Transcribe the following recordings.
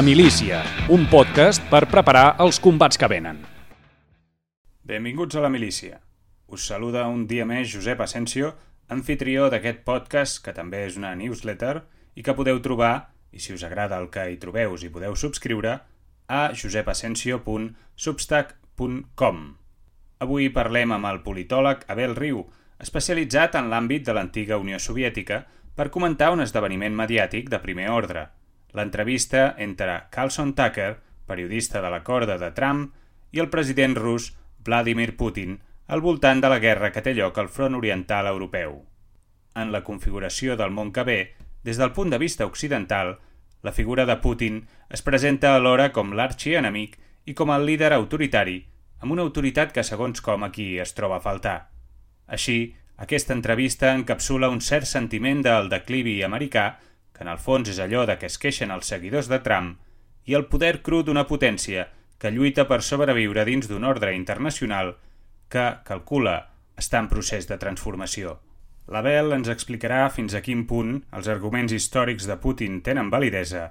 La Milícia, un podcast per preparar els combats que venen. Benvinguts a La Milícia. Us saluda un dia més Josep Asensio, anfitrió d'aquest podcast, que també és una newsletter, i que podeu trobar, i si us agrada el que hi trobeu, us hi podeu subscriure, a josepasensio.substack.com. Avui parlem amb el politòleg Abel Riu, especialitzat en l'àmbit de l'antiga Unió Soviètica, per comentar un esdeveniment mediàtic de primer ordre, l'entrevista entre Carlson Tucker, periodista de la corda de Trump, i el president rus Vladimir Putin al voltant de la guerra que té lloc al front oriental europeu. En la configuració del món que ve, des del punt de vista occidental, la figura de Putin es presenta alhora com l'arxienemic i com el líder autoritari, amb una autoritat que segons com aquí es troba a faltar. Així, aquesta entrevista encapsula un cert sentiment del declivi americà, que en el fons és allò de què es queixen els seguidors de Trump, i el poder cru d'una potència que lluita per sobreviure dins d'un ordre internacional que, calcula, està en procés de transformació. L'Abel ens explicarà fins a quin punt els arguments històrics de Putin tenen validesa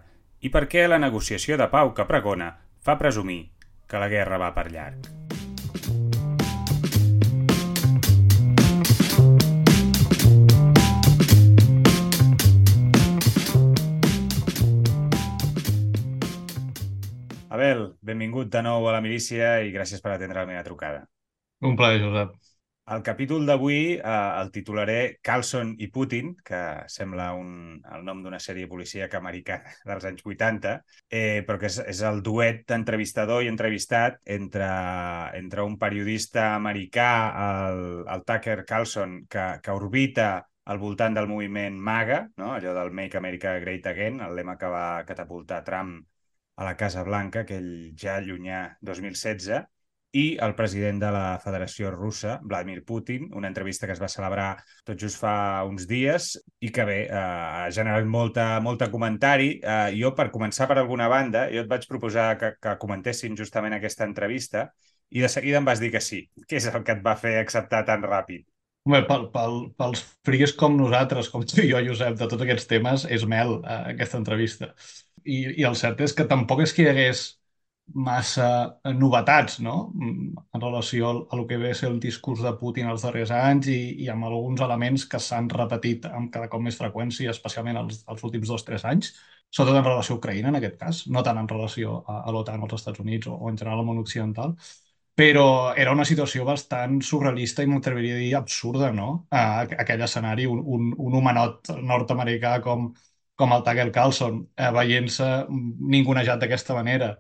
i per què la negociació de pau que pregona fa presumir que la guerra va per llarg. Abel, benvingut de nou a la milícia i gràcies per atendre la meva trucada. Un plaer, Josep. El capítol d'avui eh, el titularé Carlson i Putin, que sembla un, el nom d'una sèrie policíaca americana dels anys 80, eh, però que és, és el duet d'entrevistador i entrevistat entre, entre un periodista americà, el, el Tucker Carlson, que, que orbita al voltant del moviment MAGA, no? allò del Make America Great Again, el lema que va catapultar Trump a la Casa Blanca, aquell ja llunyà 2016, i el president de la Federació Russa, Vladimir Putin, una entrevista que es va celebrar tot just fa uns dies i que bé, eh, ha generat molta, molta comentari. Eh, jo, per començar per alguna banda, jo et vaig proposar que, que comentessin justament aquesta entrevista i de seguida em vas dir que sí. Què és el que et va fer acceptar tan ràpid? Home, pel, pel, pels fries com nosaltres, com tu i jo, Josep, de tots aquests temes, és mel, eh, aquesta entrevista i, i el cert és que tampoc és que hi hagués massa novetats no? en relació a el que ve a ser el discurs de Putin els darrers anys i, i amb alguns elements que s'han repetit amb cada cop més freqüència, especialment els, els últims dos o tres anys, sobretot en relació a Ucraïna, en aquest cas, no tant en relació a, a l'OTAN, als Estats Units o, o en general al món occidental, però era una situació bastant surrealista i m'atreviria a dir absurda, no? aquell escenari, un, un, un humanot nord-americà com, com el Tucker Carlson, eh, veient-se ningunejat d'aquesta manera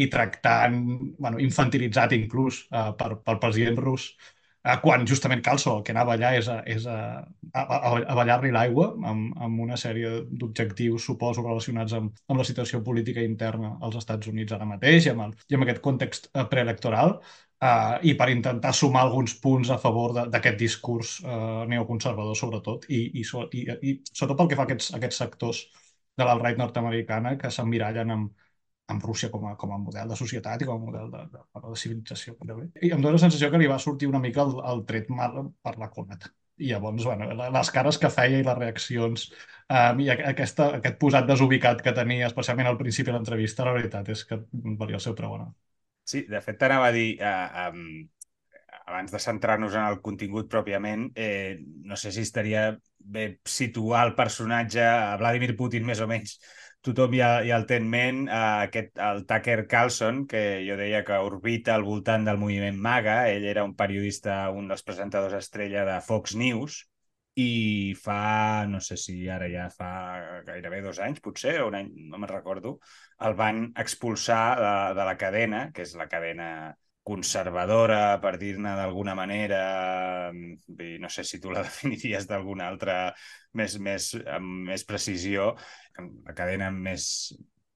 i tractant, bueno, infantilitzat inclús eh, per, pel president rus, eh, quan justament Carlson el que anava allà és a, és a, a, a, a ballar-li l'aigua amb, amb una sèrie d'objectius, suposo, relacionats amb, amb la situació política interna als Estats Units ara mateix i amb, el, i amb aquest context eh, preelectoral, Uh, i per intentar sumar alguns punts a favor d'aquest discurs uh, neoconservador, sobretot, i, i, i, i sobretot pel que fa a aquests, aquests sectors de l'alt-right nord-americana que s'emmirallen amb, amb Rússia com a, com a model de societat i com a model de, de, de, de civilització. I em dóna la sensació que li va sortir una mica el, el tret mal per la culata. I llavors, bueno, les cares que feia i les reaccions um, i aquesta, aquest posat desubicat que tenia, especialment al principi de l'entrevista, la veritat és que valia el seu preu. No? Sí, de fet t'anava a dir, eh, um, abans de centrar-nos en el contingut pròpiament, eh, no sé si estaria bé situar el personatge, a Vladimir Putin més o menys, tothom ja, ja el té en ment, eh, aquest, el Tucker Carlson, que jo deia que orbita al voltant del moviment MAGA, ell era un periodista, un dels presentadors estrella de Fox News, i fa, no sé si ara ja fa gairebé dos anys, potser, o un any, no me'n recordo, el van expulsar de, de la cadena, que és la cadena conservadora, per dir-ne d'alguna manera, no sé si tu la definiries d'alguna altra més, més, amb més precisió, la cadena més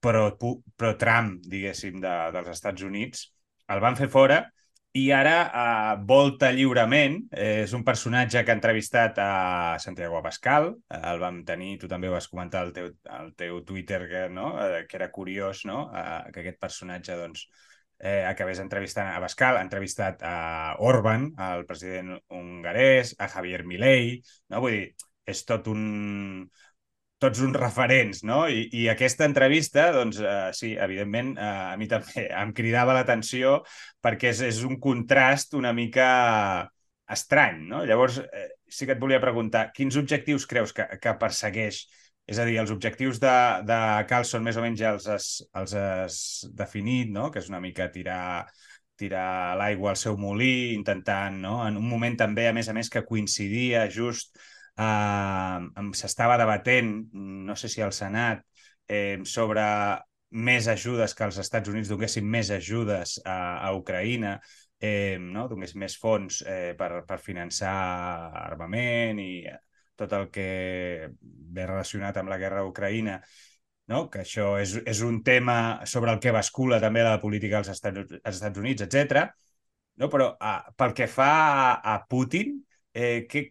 pro-Trump, pro diguéssim, de, dels Estats Units, el van fer fora i ara uh, volta lliurement. És un personatge que ha entrevistat a Santiago Abascal. El vam tenir, tu també ho vas comentar al teu, al teu Twitter, que, no? Uh, que era curiós no? uh, que aquest personatge doncs, eh, acabés entrevistant a Abascal. Ha entrevistat a Orban, el president hongarès, a Javier Milei. No? Vull dir, és tot un, tots uns referents, no? I, i aquesta entrevista, doncs, eh, sí, evidentment, eh, a mi també em cridava l'atenció perquè és, és un contrast una mica estrany, no? Llavors, eh, sí que et volia preguntar, quins objectius creus que, que persegueix? És a dir, els objectius de, de Carlson més o menys ja els has, els has definit, no? Que és una mica tirar tirar l'aigua al seu molí, intentant, no? en un moment també, a més a més, que coincidia just, eh, s'estava debatent, no sé si al Senat, eh, sobre més ajudes, que els Estats Units donessin més ajudes a, a Ucraïna, eh, no? donés més fons eh, per, per finançar armament i tot el que ve relacionat amb la guerra a Ucraïna no? que això és, és un tema sobre el que bascula també la política als Estats, als Estats Units, etc. No? Però a, pel que fa a, a Putin, eh, que,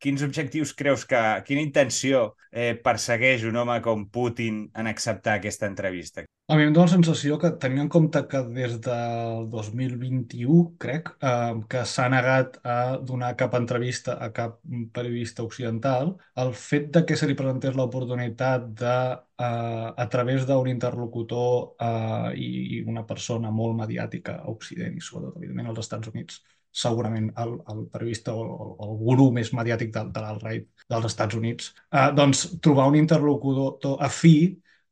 quins objectius creus que, quina intenció eh, persegueix un home com Putin en acceptar aquesta entrevista? A mi em dóna la sensació que, tenint en compte que des del 2021, crec, eh, que s'ha negat a donar cap entrevista a cap periodista occidental, el fet de que se li presentés l'oportunitat de, eh, a través d'un interlocutor eh, i, una persona molt mediàtica a Occident i sobretot, evidentment, als Estats Units, segurament el, el periodista o el, el gurú més mediàtic de, de l'alt-right dels Estats Units, eh, doncs trobar un interlocutor afí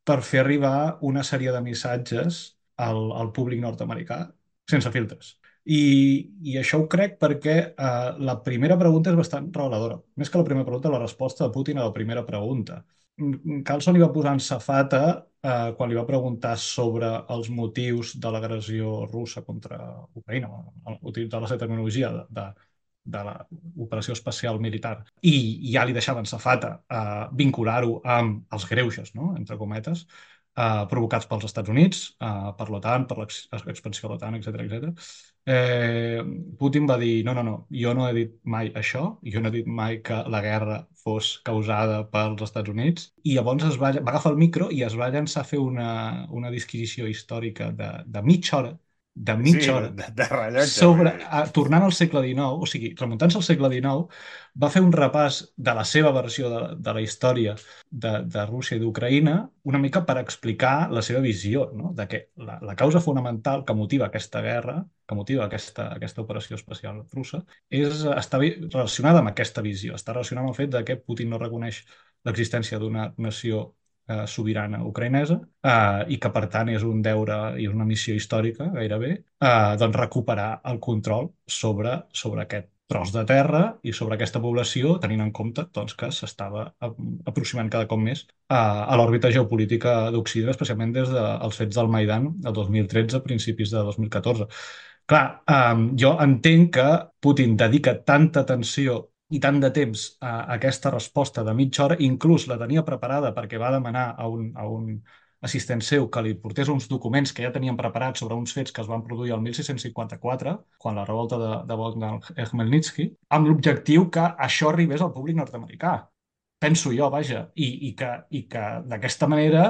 per fer arribar una sèrie de missatges al, al públic nord-americà sense filtres. I, I això ho crec perquè eh, la primera pregunta és bastant reveladora. Més que la primera pregunta, la resposta de Putin a la primera pregunta. Carlson li va posar en safata eh, quan li va preguntar sobre els motius de l'agressió russa contra Ucraïna, utilitzar la seva tecnologia de, de de l'operació especial militar i ja li deixaven safata eh, vincular-ho amb els greuges, no? entre cometes, eh, provocats pels Estats Units, eh, per l'OTAN, per l'expansió de l'OTAN, etc etc. Eh, Putin va dir, no, no, no, jo no he dit mai això, jo no he dit mai que la guerra fos causada pels Estats Units, i llavors es va, va agafar el micro i es va llançar a fer una, una disquisició històrica de, de mitja hora de mitja sí, hora de, de rellotge. sobre, a, tornant al segle XIX, o sigui, remuntant-se al segle XIX, va fer un repàs de la seva versió de, de la història de, de Rússia i d'Ucraïna una mica per explicar la seva visió, no? de que la, la causa fonamental que motiva aquesta guerra, que motiva aquesta, aquesta operació especial russa, és, està relacionada amb aquesta visió, està relacionada amb el fet de que Putin no reconeix l'existència d'una nació eh, sobirana ucraïnesa eh, i que, per tant, és un deure i una missió històrica, gairebé, eh, doncs recuperar el control sobre, sobre aquest tros de terra i sobre aquesta població, tenint en compte doncs, que s'estava aproximant cada cop més a, a l'òrbita geopolítica d'Occident, especialment des dels fets del Maidan el 2013, principis de 2014. Clar, eh, jo entenc que Putin dedica tanta atenció i tant de temps a aquesta resposta de mitja hora, inclús la tenia preparada perquè va demanar a un, a un assistent seu que li portés uns documents que ja tenien preparats sobre uns fets que es van produir el 1654, quan la revolta de, de Bogdan Khmelnytsky, amb l'objectiu que això arribés al públic nord-americà. Penso jo, vaja, i, i que, i que d'aquesta manera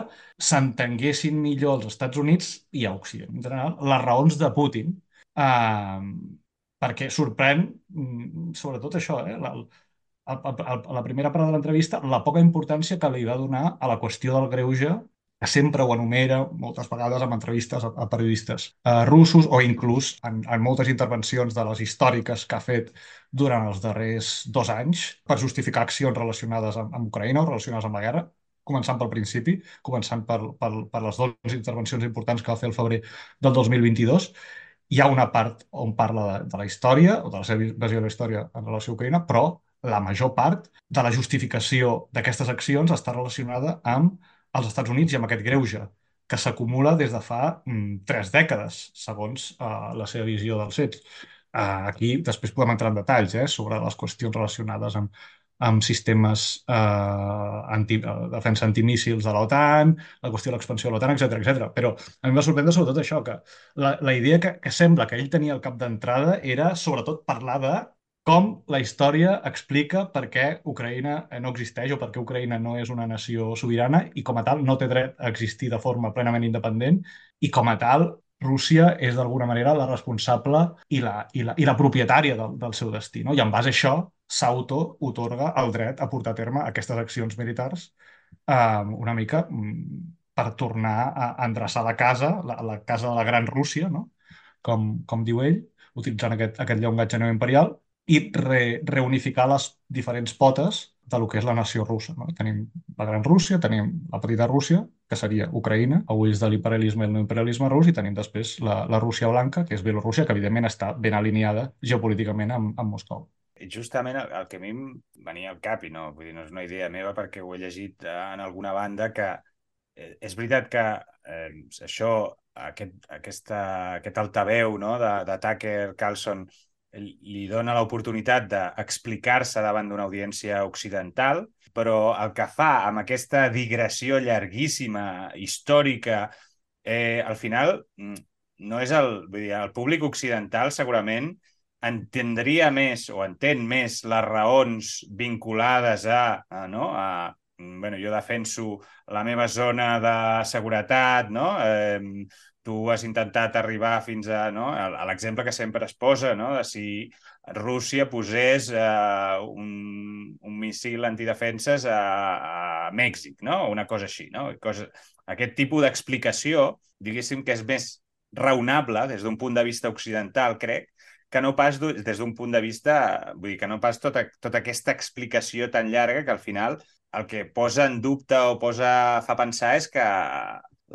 s'entenguessin millor als Estats Units i a Occident, en general, les raons de Putin eh, perquè sorprèn, mm, sobretot això, eh, la, a, a, a la primera part de l'entrevista, la poca importància que li va donar a la qüestió del greuge, que sempre ho enumera moltes vegades en entrevistes a, a periodistes eh, russos o inclús en, en moltes intervencions de les històriques que ha fet durant els darrers dos anys per justificar accions relacionades amb, amb Ucraïna o relacionades amb la guerra, començant pel principi, començant per, per, per les dues intervencions importants que va fer el febrer del 2022, hi ha una part on parla de, de la història, o de la seva visió de la història en relació a Ucraïna, però la major part de la justificació d'aquestes accions està relacionada amb els Estats Units i amb aquest greuge que s'acumula des de fa mm, tres dècades, segons uh, la seva visió dels fets. Uh, aquí després podem entrar en detalls eh, sobre les qüestions relacionades amb amb sistemes eh, anti, defensa antimíssils de l'OTAN, la qüestió de l'expansió de l'OTAN, etc etc. Però a mi va sorprendre sobretot això, que la, la idea que, que sembla que ell tenia al cap d'entrada era sobretot parlar de com la història explica per què Ucraïna no existeix o per què Ucraïna no és una nació sobirana i com a tal no té dret a existir de forma plenament independent i com a tal Rússia és d'alguna manera la responsable i la, i la, i la propietària del, del seu destí. No? I en base a això s'auto-otorga el dret a portar a terme aquestes accions militars eh, una mica mm, per tornar a endreçar la casa, la, la casa de la Gran Rússia, no? com, com diu ell, utilitzant aquest, aquest llenguatge neoimperial, i re, reunificar les diferents potes de lo que és la nació russa. No? Tenim la Gran Rússia, tenim la petita Rússia, que seria Ucraïna, a ulls de l'imperialisme i el neoimperialisme rus, i tenim després la, la Rússia blanca, que és Bielorússia, que evidentment està ben alineada geopolíticament amb, amb Moscou. Justament el, el que a mi em venia al cap, i no, vull dir, no és una idea meva perquè ho he llegit eh, en alguna banda, que eh, és veritat que eh, això, aquest, aquesta, aquest altaveu no, de, de Tucker Carlson li dona l'oportunitat d'explicar-se davant d'una audiència occidental, però el que fa amb aquesta digressió llarguíssima, històrica, eh, al final mm, no és el... Vull dir, el públic occidental segurament entendria més o entén més les raons vinculades a, a, no? a bueno, jo defenso la meva zona de seguretat, no? Eh, tu has intentat arribar fins a, no? a l'exemple que sempre es posa, no? de si Rússia posés eh, un, un missil antidefenses a, a Mèxic, no? una cosa així. No? Cosa... Aquest tipus d'explicació, diguéssim que és més raonable des d'un punt de vista occidental, crec, que no pas des d'un punt de vista, vull dir, que no pas tota, tota aquesta explicació tan llarga que al final el que posa en dubte o posa, fa pensar és que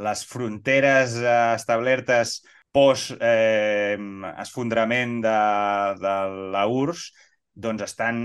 les fronteres eh, establertes post eh, de, de la URSS doncs estan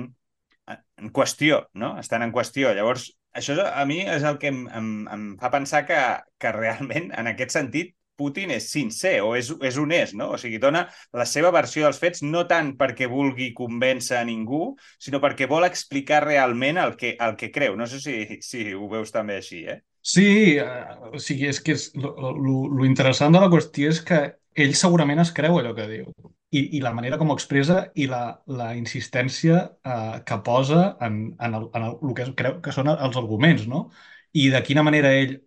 en qüestió, no? Estan en qüestió. Llavors, això a mi és el que em, em, em fa pensar que, que realment, en aquest sentit, Putin és sincer o és, és honest, no? O sigui, dona la seva versió dels fets no tant perquè vulgui convèncer a ningú, sinó perquè vol explicar realment el que, el que creu. No sé si, si ho veus també així, eh? Sí, eh, o sigui, és que és, lo, lo, lo interessant de la qüestió és que ell segurament es creu allò que diu i, i la manera com ho expressa i la, la insistència eh, que posa en, en, el, en el, el que creu que són els arguments, no? I de quina manera ell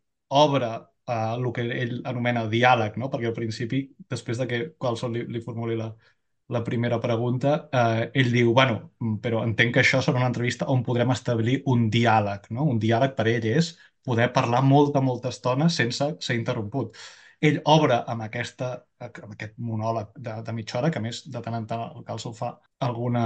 obre eh, el que ell anomena diàleg, no? Perquè al principi, després de que qualsevol li, li formuli la, la primera pregunta, eh, ell diu, bueno, però entenc que això serà una entrevista on podrem establir un diàleg, no? Un diàleg per ell és poder parlar molta, molta estona sense ser interromput. Ell obre amb, aquesta, amb aquest monòleg de, de mitja hora, que més de tant en tant el Calço fa alguna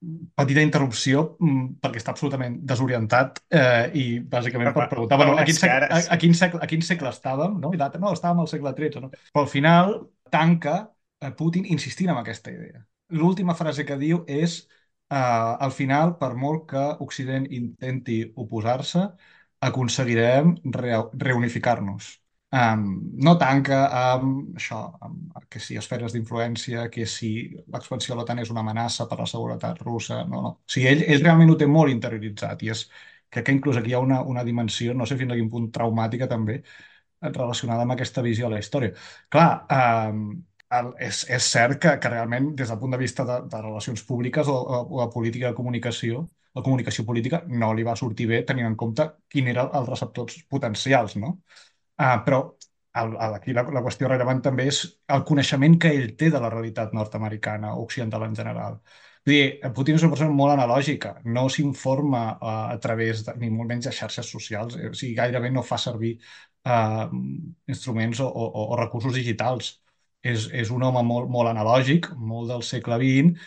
petita interrupció mm, perquè està absolutament desorientat eh, i bàsicament per preguntar bueno, a, quin segle, a, a, quin segle, a quin segle estàvem no? i l'altre, no, estàvem al segle XIII no? però al final tanca eh, Putin insistint en aquesta idea l'última frase que diu és eh, al final per molt que Occident intenti oposar-se aconseguirem re reunificar-nos. Um, no tanca amb això, amb, que si esferes d'influència, que si l'expansió de l'OTAN és una amenaça per a la seguretat russa, no, no. O sigui, ell, ell realment ho té molt interioritzat i és, crec que inclús aquí hi ha una, una dimensió, no sé fins a quin punt traumàtica també, relacionada amb aquesta visió de la història. Clar, um, el, és, és cert que, que realment, des del punt de vista de, de relacions públiques o, o, de política de comunicació, la comunicació política no li va sortir bé tenint en compte quin eren els receptors potencials, no? Uh, però el, el, aquí la, la qüestió rellevant també és el coneixement que ell té de la realitat nord-americana occidental en general. Vull dir, Putin és una persona molt analògica, no s'informa uh, a través, de, ni molt menys de xarxes socials, eh, o sigui, gairebé no fa servir uh, instruments o, o, o recursos digitals. És, és un home molt, molt analògic, molt del segle XX,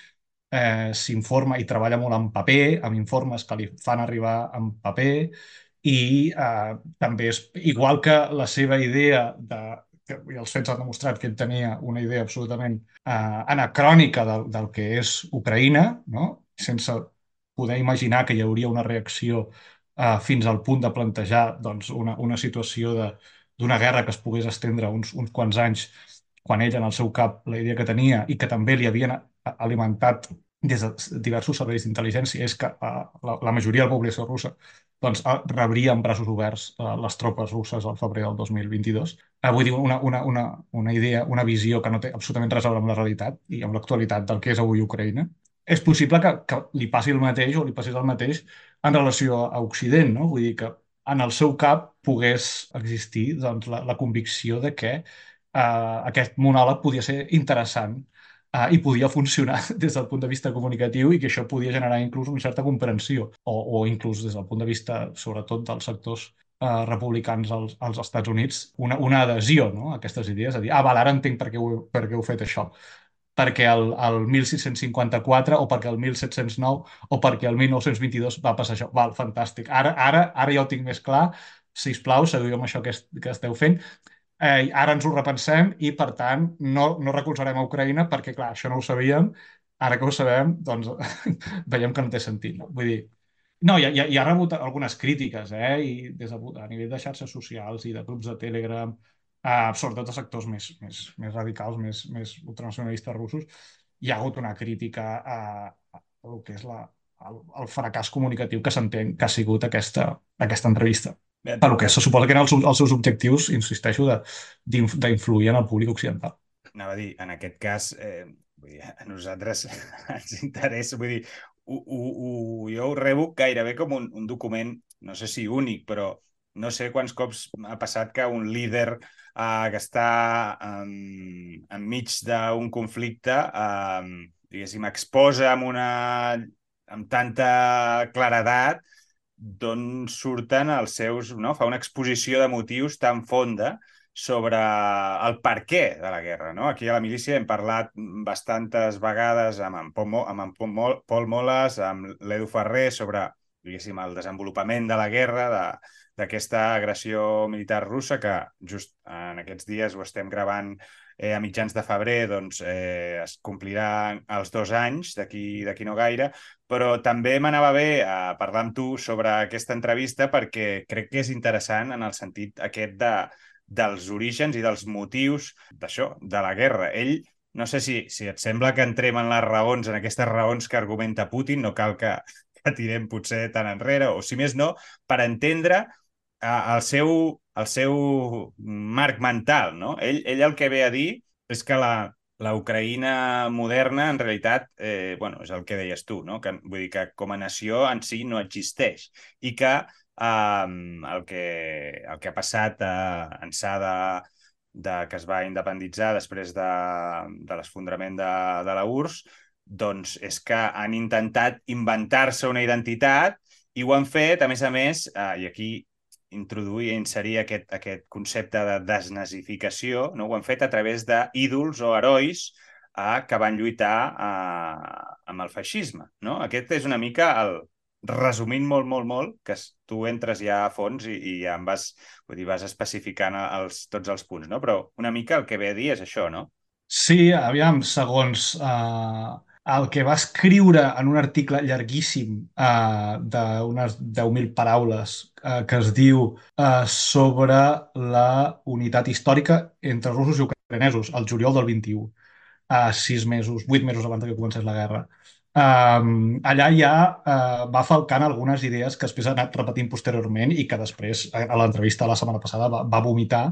eh, s'informa i treballa molt en paper, amb informes que li fan arribar en paper, i eh, també és igual que la seva idea de que, els fets han demostrat que ell tenia una idea absolutament eh, anacrònica del, del que és Ucraïna, no? sense poder imaginar que hi hauria una reacció eh, fins al punt de plantejar doncs, una, una situació d'una guerra que es pogués estendre uns, uns quants anys quan ell en el seu cap la idea que tenia i que també li havien alimentat des de diversos serveis d'intel·ligència és que uh, la, la majoria de la població russa doncs, uh, rebria en braços oberts uh, les tropes russes al febrer del 2022. Uh, vull dir, una, una, una, una idea, una visió que no té absolutament res a veure amb la realitat i amb l'actualitat del que és avui Ucraïna. És possible que, que li passi el mateix o li passi el mateix en relació a Occident, no? Vull dir que en el seu cap pogués existir doncs, la, la convicció de que uh, aquest monòleg podia ser interessant uh, i podia funcionar des del punt de vista comunicatiu i que això podia generar inclús una certa comprensió o, o inclús des del punt de vista, sobretot, dels sectors uh, republicans als, als Estats Units, una, una adhesió no? a aquestes idees, a dir, ah, val, ara entenc per què heu, per què heu fet això perquè el, el 1654 o perquè el 1709 o perquè el 1922 va passar això. Val, fantàstic. Ara, ara, ara ja ho tinc més clar. Si us plau, seguiu amb això que, que esteu fent eh, ara ens ho repensem i, per tant, no, no recolzarem a Ucraïna perquè, clar, això no ho sabíem. Ara que ho sabem, doncs veiem que no té sentit. No? Vull dir, no, hi ha, hi ha rebut algunes crítiques, eh? I des de, a nivell de xarxes socials i de grups de Telegram, eh, sobretot de sectors més, més, més radicals, més, més ultranacionalistes russos, hi ha hagut una crítica a, a el que és la, el, el fracàs comunicatiu que s'entén que ha sigut aquesta, aquesta entrevista. Pel que se suposa que eren els, els seus objectius, insisteixo, d'influir en el públic occidental. Anava a dir, en aquest cas, eh, vull dir, a nosaltres ens interessa, vull dir, ho, ho, ho, jo ho rebo gairebé com un, un document, no sé si únic, però no sé quants cops ha passat que un líder eh, que està en, enmig d'un conflicte, eh, diguéssim, exposa amb, una, amb tanta claredat d'on surten els seus... No? Fa una exposició de motius tan fonda sobre el per què de la guerra. No? Aquí a la milícia hem parlat bastantes vegades amb en Pol, amb en Pol Moles, amb l'Edu Ferrer, sobre diguéssim, el desenvolupament de la guerra, d'aquesta agressió militar russa, que just en aquests dies ho estem gravant eh, a mitjans de febrer doncs, eh, es compliran els dos anys, d'aquí no gaire, però també m'anava bé a eh, parlar amb tu sobre aquesta entrevista perquè crec que és interessant en el sentit aquest de, dels orígens i dels motius d'això, de la guerra. Ell, no sé si, si et sembla que entrem en les raons, en aquestes raons que argumenta Putin, no cal que, que tirem potser tan enrere, o si més no, per entendre el seu, el seu marc mental, no? Ell, ell el que ve a dir és que la, la Ucraïna moderna, en realitat, eh, bueno, és el que deies tu, no? que, vull dir que com a nació en si no existeix i que eh, el, que, el que ha passat eh, ençà de, de que es va independitzar després de, de l'esfondrament de, de la URSS, doncs és que han intentat inventar-se una identitat i ho han fet, a més a més, eh, i aquí introduir i inserir aquest, aquest concepte de desnazificació, no? ho han fet a través d'ídols o herois eh, que van lluitar eh, amb el feixisme. No? Aquest és una mica el, resumint molt, molt, molt, que tu entres ja a fons i, i ja em vas, vull dir, vas especificant els, tots els punts, no? Però una mica el que ve a dir és això, no? Sí, aviam, segons uh, el que va escriure en un article llarguíssim uh, d'unes 10.000 paraules uh, que es diu uh, sobre la unitat històrica entre russos i ucranesos, el juliol del 21, uh, sis mesos, vuit mesos abans que comencés la guerra. Um, allà ja uh, va falcant algunes idees que després ha anat repetint posteriorment i que després, a, a l'entrevista la setmana passada, va, va vomitar,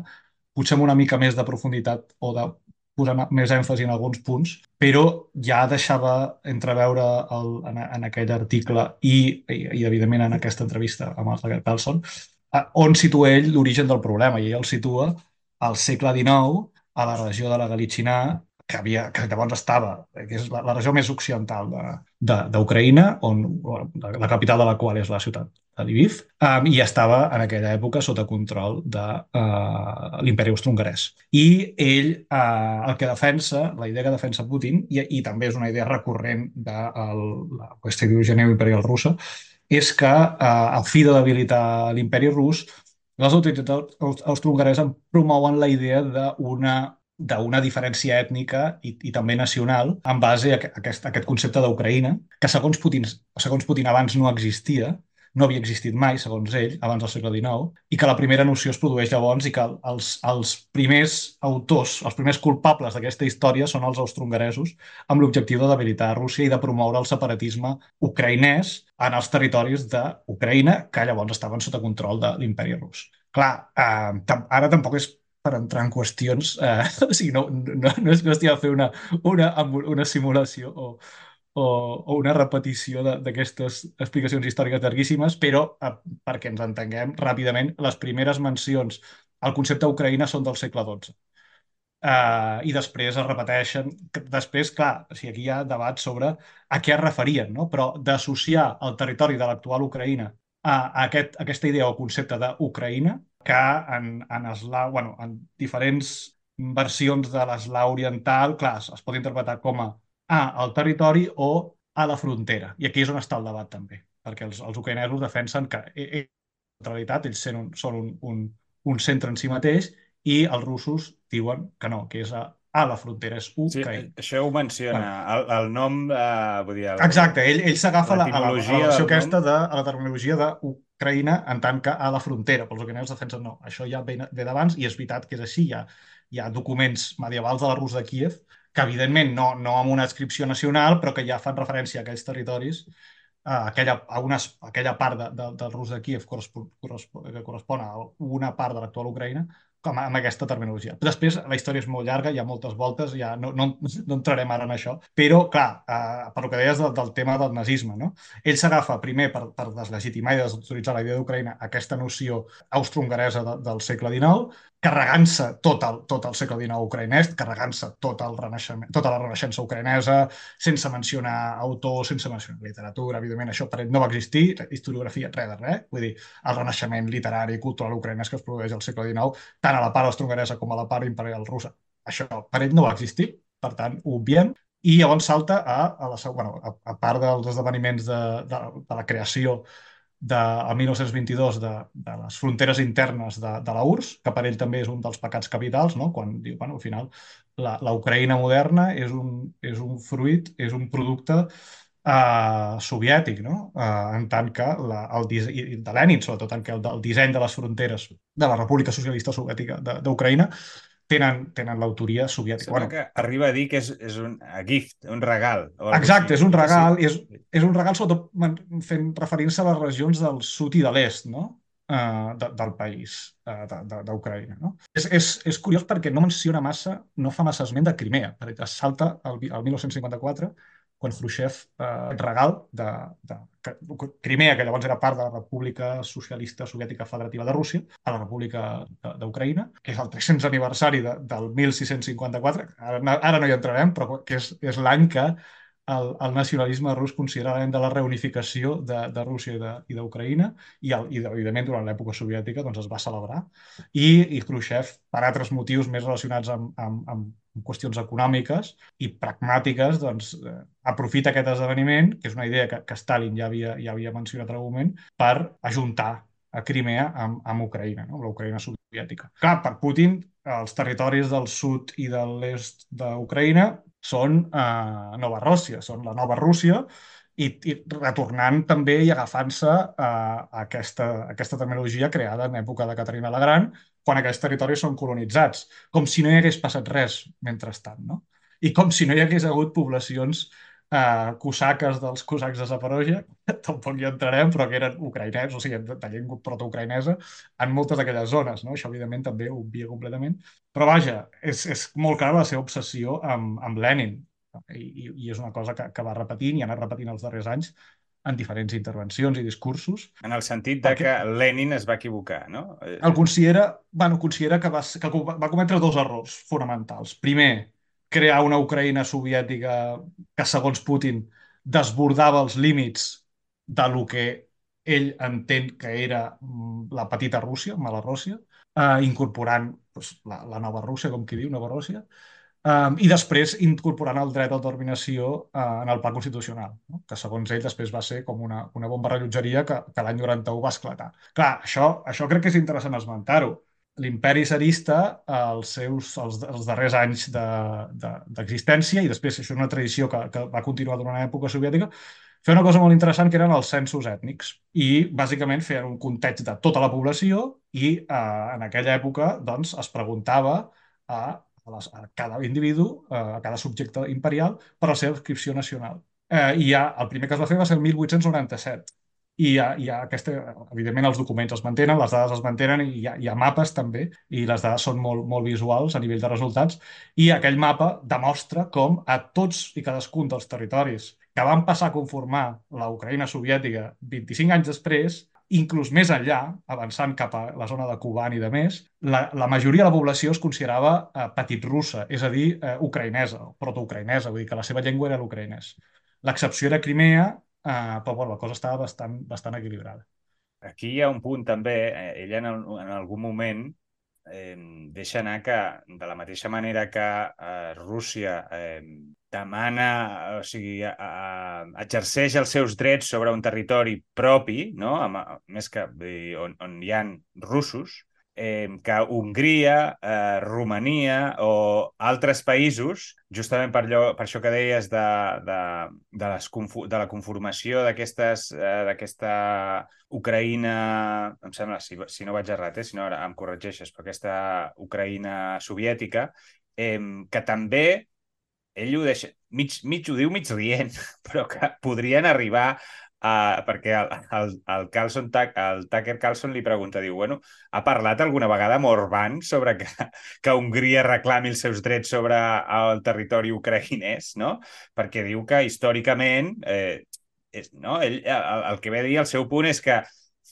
potser amb una mica més de profunditat o de posant més èmfasi en alguns punts, però ja deixava entreveure el, en, en aquell article i, i, i, evidentment, en aquesta entrevista amb el Tucker Carlson, on situa ell l'origen del problema. I ell el situa al segle XIX, a la regió de la Galichinà, que, havia, que llavors estava, que és la, la regió més occidental d'Ucraïna, on la, la capital de la qual és la ciutat de Lviv, um, i estava en aquella època sota control de uh, l'imperi austro-hongarès. I ell uh, el que defensa, la idea que defensa Putin, i, i també és una idea recurrent de el, la qüestió ideologia neoimperial russa, és que uh, a fi de debilitar l'imperi rus, les autoritats austro-hongareses promouen la idea d'una d'una diferència ètnica i, i també nacional en base a aquest, a aquest concepte d'Ucraïna, que segons Putin, segons Putin abans no existia, no havia existit mai, segons ell, abans del segle XIX, i que la primera noció es produeix llavors i que els, els primers autors, els primers culpables d'aquesta història són els austrongaresos, amb l'objectiu de debilitar Rússia i de promoure el separatisme ucraïnès en els territoris d'Ucraïna, que llavors estaven sota control de l'imperi rus. Clar, eh, ara tampoc és per entrar en qüestions, eh, o sigui, no, no, no és qüestió de fer una, una, una simulació o, o, o una repetició d'aquestes explicacions històriques llarguíssimes, però eh, perquè ens entenguem ràpidament, les primeres mencions al concepte Ucraïna són del segle XII. eh, i després es repeteixen. Després, clar, o sigui, aquí hi ha debat sobre a què es referien, no? però d'associar el territori de l'actual Ucraïna a, aquest, a aquesta idea o concepte d'Ucraïna, que en, en, eslau, bueno, en diferents versions de l'eslau oriental, clar, es pot interpretar com a a el territori o a la frontera. I aquí és on està el debat també, perquè els, els ucraïnesos defensen que en e, realitat ells un, són un, un, un centre en si mateix i els russos diuen que no, que és a, a la frontera, és Ucraïna. Sí, això ho menciona, bueno. el, el nom, eh, vull dir... El, Exacte, ell, ell s'agafa la, a la, a la versió aquesta de a la terminologia d'Ucraïna en tant que a la frontera, però els ucraïnesos defensen no, això ja ve, ve d'abans i és veritat que és així, hi ha, hi ha documents medievals de la Rus de Kiev que evidentment no, no amb una adscripció nacional, però que ja fan referència a aquells territoris, a aquella, a unes, a aquella part de, de, del rus de Kiev correspon, correspon, que correspon a una part de l'actual Ucraïna, com amb aquesta terminologia. Després, la història és molt llarga, hi ha moltes voltes, ja no, no, no entrarem ara en això, però, clar, eh, per lo que deies del, del tema del nazisme, no? ell s'agafa primer per, per deslegitimar i desautoritzar la idea d'Ucraïna aquesta noció austro-hongaresa de, del segle XIX, carregant-se tot el, tot el segle XIX ucraïnès, carregant-se tot renaixement, tota la renaixença ucraïnesa, sense mencionar autors, sense mencionar literatura, evidentment això per ell no va existir, historiografia, res de res, vull dir, el renaixement literari i cultural ucraïnès que es produeix al segle XIX, tant a la part austrongaresa com a la part imperial russa. Això per ell no va existir, per tant, ho obviem, i llavors salta a, a, la, bueno, a, a part dels esdeveniments de, de, de la creació de, el 1922 de, de les fronteres internes de, de la URSS, que per ell també és un dels pecats capitals, no? quan diu, bueno, al final, la, la Ucraïna moderna és un, és un fruit, és un producte eh, soviètic, no? eh, en tant que la, el de Lenin, sobretot en què el, el disseny de les fronteres de la República Socialista Soviètica d'Ucraïna tenen, tenen l'autoria soviètica. Bueno, que arriba a dir que és, és un a gift, un regal. Exacte, és un regal, sí. és, és un regal sobretot fent referència a les regions del sud i de l'est, no? Uh, de, del país, uh, d'Ucraïna. No? És, és, és curiós perquè no menciona massa, no fa massa esment de Crimea. perquè salta el, el 1954 quan Khrushchev eh, regal de, de, Crimea, que llavors era part de la República Socialista Soviètica Federativa de Rússia, a la República d'Ucraïna, que és el 300 aniversari de, del 1654, ara, ara no hi entrarem, però que és, és l'any que el, el nacionalisme rus considera l'any de la reunificació de, de Rússia i d'Ucraïna i, el, i, evidentment, durant l'època soviètica doncs, es va celebrar. I, i Khrushchev, per altres motius més relacionats amb, amb, amb qüestions econòmiques i pragmàtiques, doncs, eh, aprofita aquest esdeveniment, que és una idea que, que Stalin ja havia, ja havia mencionat en algun moment, per ajuntar a Crimea amb, amb Ucraïna, no? l'Ucraïna soviètica. Clar, per Putin, els territoris del sud i de l'est d'Ucraïna són eh, Nova Rússia, són la nova Rússia, i, i retornant també i agafant-se a, a, aquesta, aquesta terminologia creada en època de Caterina la Gran, quan aquests territoris són colonitzats, com si no hi hagués passat res mentrestant, no? I com si no hi hagués hagut poblacions eh, cosaques dels cosacs de Zaporozhia, tampoc hi entrarem, però que eren ucraïnesos, o sigui, de llengua protoucraïnesa, en moltes d'aquelles zones, no? Això, evidentment, també ho obvia completament. Però, vaja, és, és molt clara la seva obsessió amb, amb Lenin, i, i és una cosa que, que va repetint i ha anat repetint els darrers anys en diferents intervencions i discursos. En el sentit de que Lenin es va equivocar, no? El considera, bueno, considera que va, que va cometre dos errors fonamentals. Primer, crear una Ucraïna soviètica que, segons Putin, desbordava els límits de lo que ell entén que era mm, la petita Rússia, Malaròssia, eh, incorporant pues, la, la nova Rússia, com qui diu, Nova Rússia, Um, I després incorporant el dret d'autodeterminació uh, en el pla constitucional, no? que segons ell després va ser com una, una bomba rellotgeria que, que l'any 91 va esclatar. Clar, això, això crec que és interessant esmentar-ho. L'imperi zarista, els seus els, els darrers anys d'existència, de, de, i després això és una tradició que, que va continuar durant l'època soviètica, feia una cosa molt interessant que eren els censos ètnics i bàsicament feien un context de tota la població i eh, en aquella època doncs, es preguntava a a, les, a cada individu, a cada subjecte imperial, per la seva inscripció nacional. Eh, I ja, el primer que es va fer va ser el 1897. I hi ha aquesta, evidentment els documents es mantenen, les dades es mantenen i hi ha, hi ha mapes també, i les dades són molt, molt visuals a nivell de resultats, i aquell mapa demostra com a tots i cadascun dels territoris que van passar a conformar la Ucraïna soviètica 25 anys després, inclús més enllà, avançant cap a la zona de Kuban i de més, la, la majoria de la població es considerava eh, petit russa, és a dir, eh, ucraïnesa, protoucraïnesa, vull dir que la seva llengua era l'ucraïnès. L'excepció era Crimea, eh, però bueno, la cosa estava bastant, bastant equilibrada. Aquí hi ha un punt també, eh, ella en, en algun moment eh, deixa anar que, de la mateixa manera que eh, Rússia eh, demana, o sigui, a, a, exerceix els seus drets sobre un territori propi, no? Amb, més que dir, on, on hi han russos, eh, que Hongria, eh, Romania o altres països, justament per, allò, per això que deies de, de, de, les, de la conformació eh, d'aquesta Ucraïna, em sembla, si, si no vaig errat, eh, si no ara em corregeixes, però aquesta Ucraïna soviètica, eh, que també ell ho deixa, mig, mig ho diu mig rient, però que podrien arribar Uh, perquè el, el, el, Carlson, el Tucker Carlson li pregunta, diu, bueno, ha parlat alguna vegada amb Orbán sobre que, que Hongria reclami els seus drets sobre el territori ucraïnès, no? Perquè diu que històricament, eh, és, no? Ell, el, el que ve a dir, el seu punt és que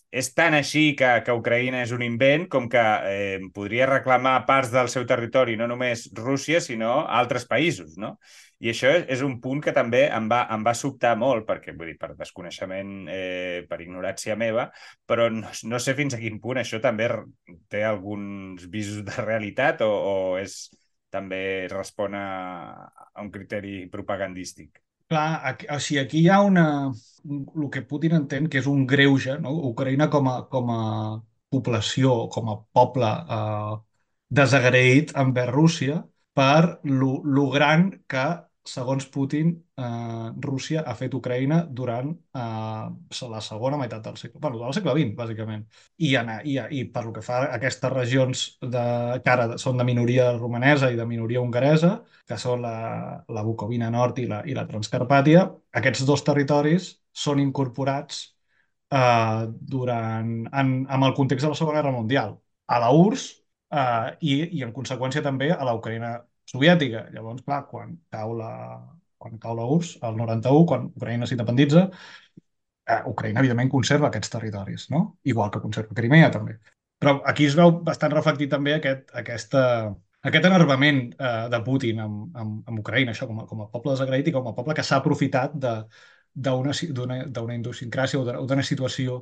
és tan així que, que Ucraïna és un invent com que eh, podria reclamar parts del seu territori, no només Rússia, sinó altres països, no? I això és un punt que també em va, em va sobtar molt, perquè vull dir, per desconeixement, eh, per ignorància meva, però no, no sé fins a quin punt això també té alguns visos de realitat o, o és també respon a, a un criteri propagandístic. Clar, aquí, o sigui, aquí hi ha una... el que Putin entén que és un greuge, no? Ucraïna com a, com a població, com a poble eh, desagraït envers Rússia per lo, lo gran que segons Putin, eh, Rússia ha fet Ucraïna durant eh, la segona meitat del segle, bueno, del segle XX, bàsicament. I, en, i, i per lo que fa a aquestes regions de, que ara són de minoria romanesa i de minoria hongaresa, que són la, la Bucovina Nord i la, i la Transcarpàtia, aquests dos territoris són incorporats eh, durant, en, amb el context de la Segona Guerra Mundial a la URSS eh, i, i en conseqüència també a la Ucraïna soviètica. Llavors, clar, quan cau la, quan cau la URSS, el 91, quan Ucraïna s'independitza, eh, Ucraïna, evidentment, conserva aquests territoris, no? Igual que conserva Crimea, també. Però aquí es veu bastant reflectit també aquest, aquesta, aquest enervament eh, de Putin amb, amb, amb Ucraïna, això com a, com a poble desagraït i com a poble que s'ha aprofitat d'una idiosincràsia o d'una situació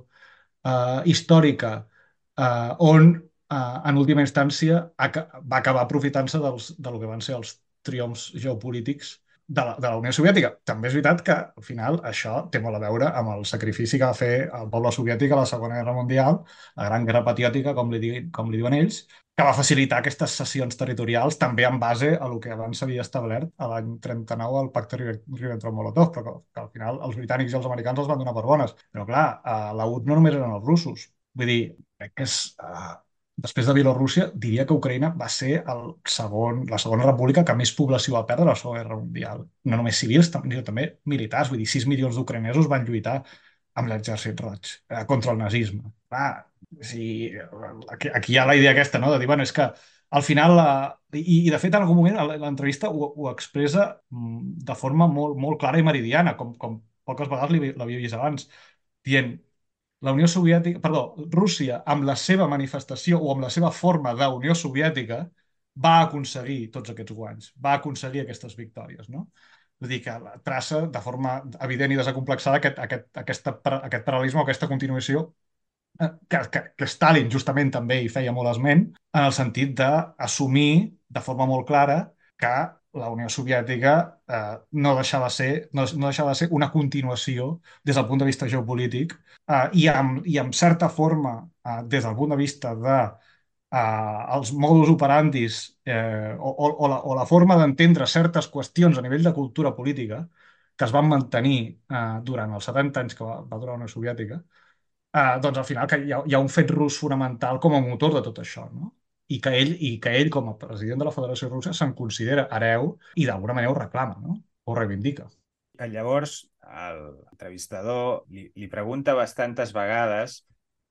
eh, històrica eh, on eh, en última instància, va acabar aprofitant-se del que van ser els triomfs geopolítics de la, de la Unió Soviètica. També és veritat que, al final, això té molt a veure amb el sacrifici que va fer el poble soviètic a la Segona Guerra Mundial, la Gran Guerra Patriòtica, com li, di, com li diuen ells, que va facilitar aquestes cessions territorials també en base a el que abans s'havia establert a l'any 39 al pacte Ribbentrop-Molotov, però que, que al final els britànics i els americans els van donar per bones. Però clar, a la UT no només eren els russos. Vull dir, crec que és, uh, després de Bielorússia, diria que Ucraïna va ser el segon, la segona república que més població va perdre a la Segona Guerra Mundial. No només civils, sinó també militars. Vull dir, 6 milions d'ucraïnesos van lluitar amb l'exèrcit roig eh, contra el nazisme. Ah, sí, aquí, aquí hi ha la idea aquesta, no?, de dir, bueno, és que al final, la, i, i de fet en algun moment l'entrevista ho, ho expressa mm, de forma molt, molt clara i meridiana, com, com poques vegades l'havia vist abans, dient, la Unió Soviètica, perdó, Rússia, amb la seva manifestació o amb la seva forma d'Unió Soviètica, va aconseguir tots aquests guanys, va aconseguir aquestes victòries, no? Vull dir que traça de forma evident i desacomplexada aquest, aquest, aquesta, aquest paral·lelisme o aquesta continuació eh, que, que, que Stalin justament també hi feia molt esment, en el sentit d'assumir de forma molt clara que la Unió Soviètica eh, no, deixava ser, no, no deixava de ser una continuació des del punt de vista geopolític eh, i, amb, i amb certa forma, eh, des del punt de vista de eh, els modus operandis eh, o, o, o, la, o la forma d'entendre certes qüestions a nivell de cultura política que es van mantenir eh, durant els 70 anys que va, va durar la Unió Soviètica, eh, doncs al final que hi ha, hi ha un fet rus fonamental com a motor de tot això. No? I que ell, i que ell com a president de la Federació Russa se'n considera hereu i d'alguna manera ho reclama, no? ho reivindica. Llavors, l'entrevistador li, li pregunta bastantes vegades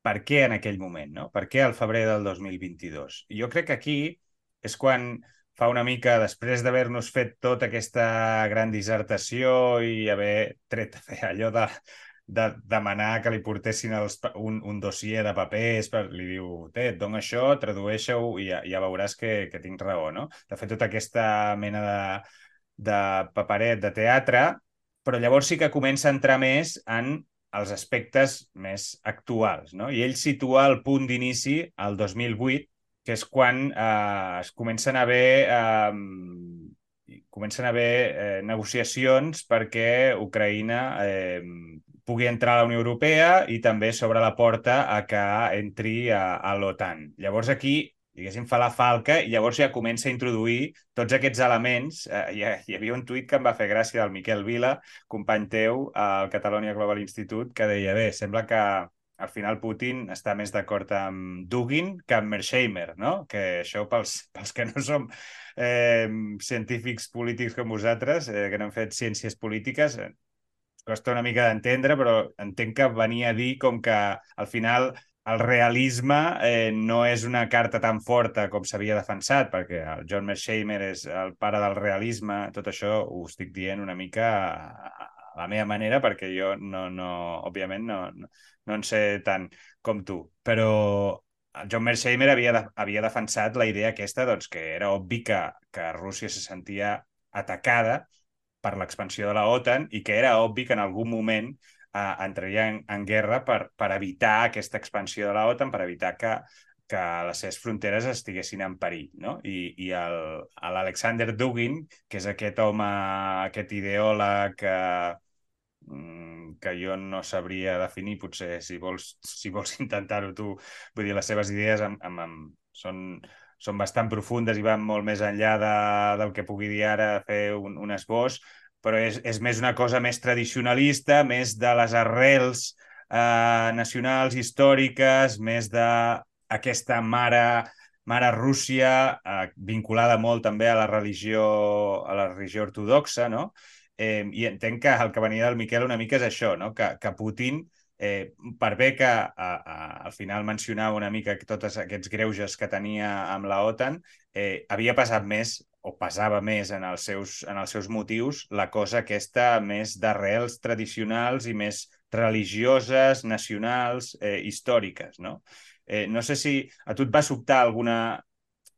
per què en aquell moment, no? Per què al febrer del 2022? I jo crec que aquí és quan fa una mica, després d'haver-nos fet tota aquesta gran dissertació i haver tret allò de, de demanar que li portessin els, un, un dossier de papers, per, li diu, té, et dono això, tradueixo i ja, ja veuràs que, que tinc raó, no? De fet, tota aquesta mena de, de paperet de teatre, però llavors sí que comença a entrar més en els aspectes més actuals, no? I ell situa el punt d'inici al 2008, que és quan eh, es comencen a haver eh, comencen a haver eh, negociacions perquè Ucraïna eh, pugui entrar a la Unió Europea i també s'obre la porta a que entri a, a l'OTAN. Llavors aquí, diguéssim, fa la falca i llavors ja comença a introduir tots aquests elements. Eh, hi, hi havia un tuit que em va fer gràcia del Miquel Vila, company teu al Catalonia Global Institute, que deia, bé, sembla que al final Putin està més d'acord amb Dugin que amb Mersheimer, no? Que això pels, pels que no som eh, científics polítics com vosaltres, eh, que no han fet ciències polítiques, eh, costa una mica d'entendre, però entenc que venia a dir com que al final el realisme eh, no és una carta tan forta com s'havia defensat, perquè el John Mersheimer és el pare del realisme, tot això ho estic dient una mica a, la meva manera, perquè jo no, no òbviament no, no, no en sé tant com tu, però el John Mersheimer havia, de, havia defensat la idea aquesta doncs, que era obvi que, que Rússia se sentia atacada per l'expansió de la OTAN i que era obvi que en algun moment eh, entraria en, en guerra per, per evitar aquesta expansió de la OTAN, per evitar que, que les seves fronteres estiguessin en perill. No? I, i l'Alexander Dugin, que és aquest home, aquest ideòleg que, mm, que jo no sabria definir, potser si vols, si vols intentar-ho tu, vull dir, les seves idees amb, amb, amb, són, són bastant profundes i van molt més enllà de, del que pugui dir ara fer un, un esbós, però és, és més una cosa més tradicionalista, més de les arrels eh, nacionals, històriques, més de aquesta mare, mare Rússia, eh, vinculada molt també a la religió, a la religió ortodoxa, no? Eh, I entenc que el que venia del Miquel una mica és això, no? que, que Putin per bé que a, a, al final mencionava una mica tots aquests greuges que tenia amb la OTAN, eh, havia passat més o pesava més en els seus, en els seus motius la cosa aquesta més d'arrels tradicionals i més religioses, nacionals, eh, històriques, no? Eh, no sé si a tu et va sobtar alguna,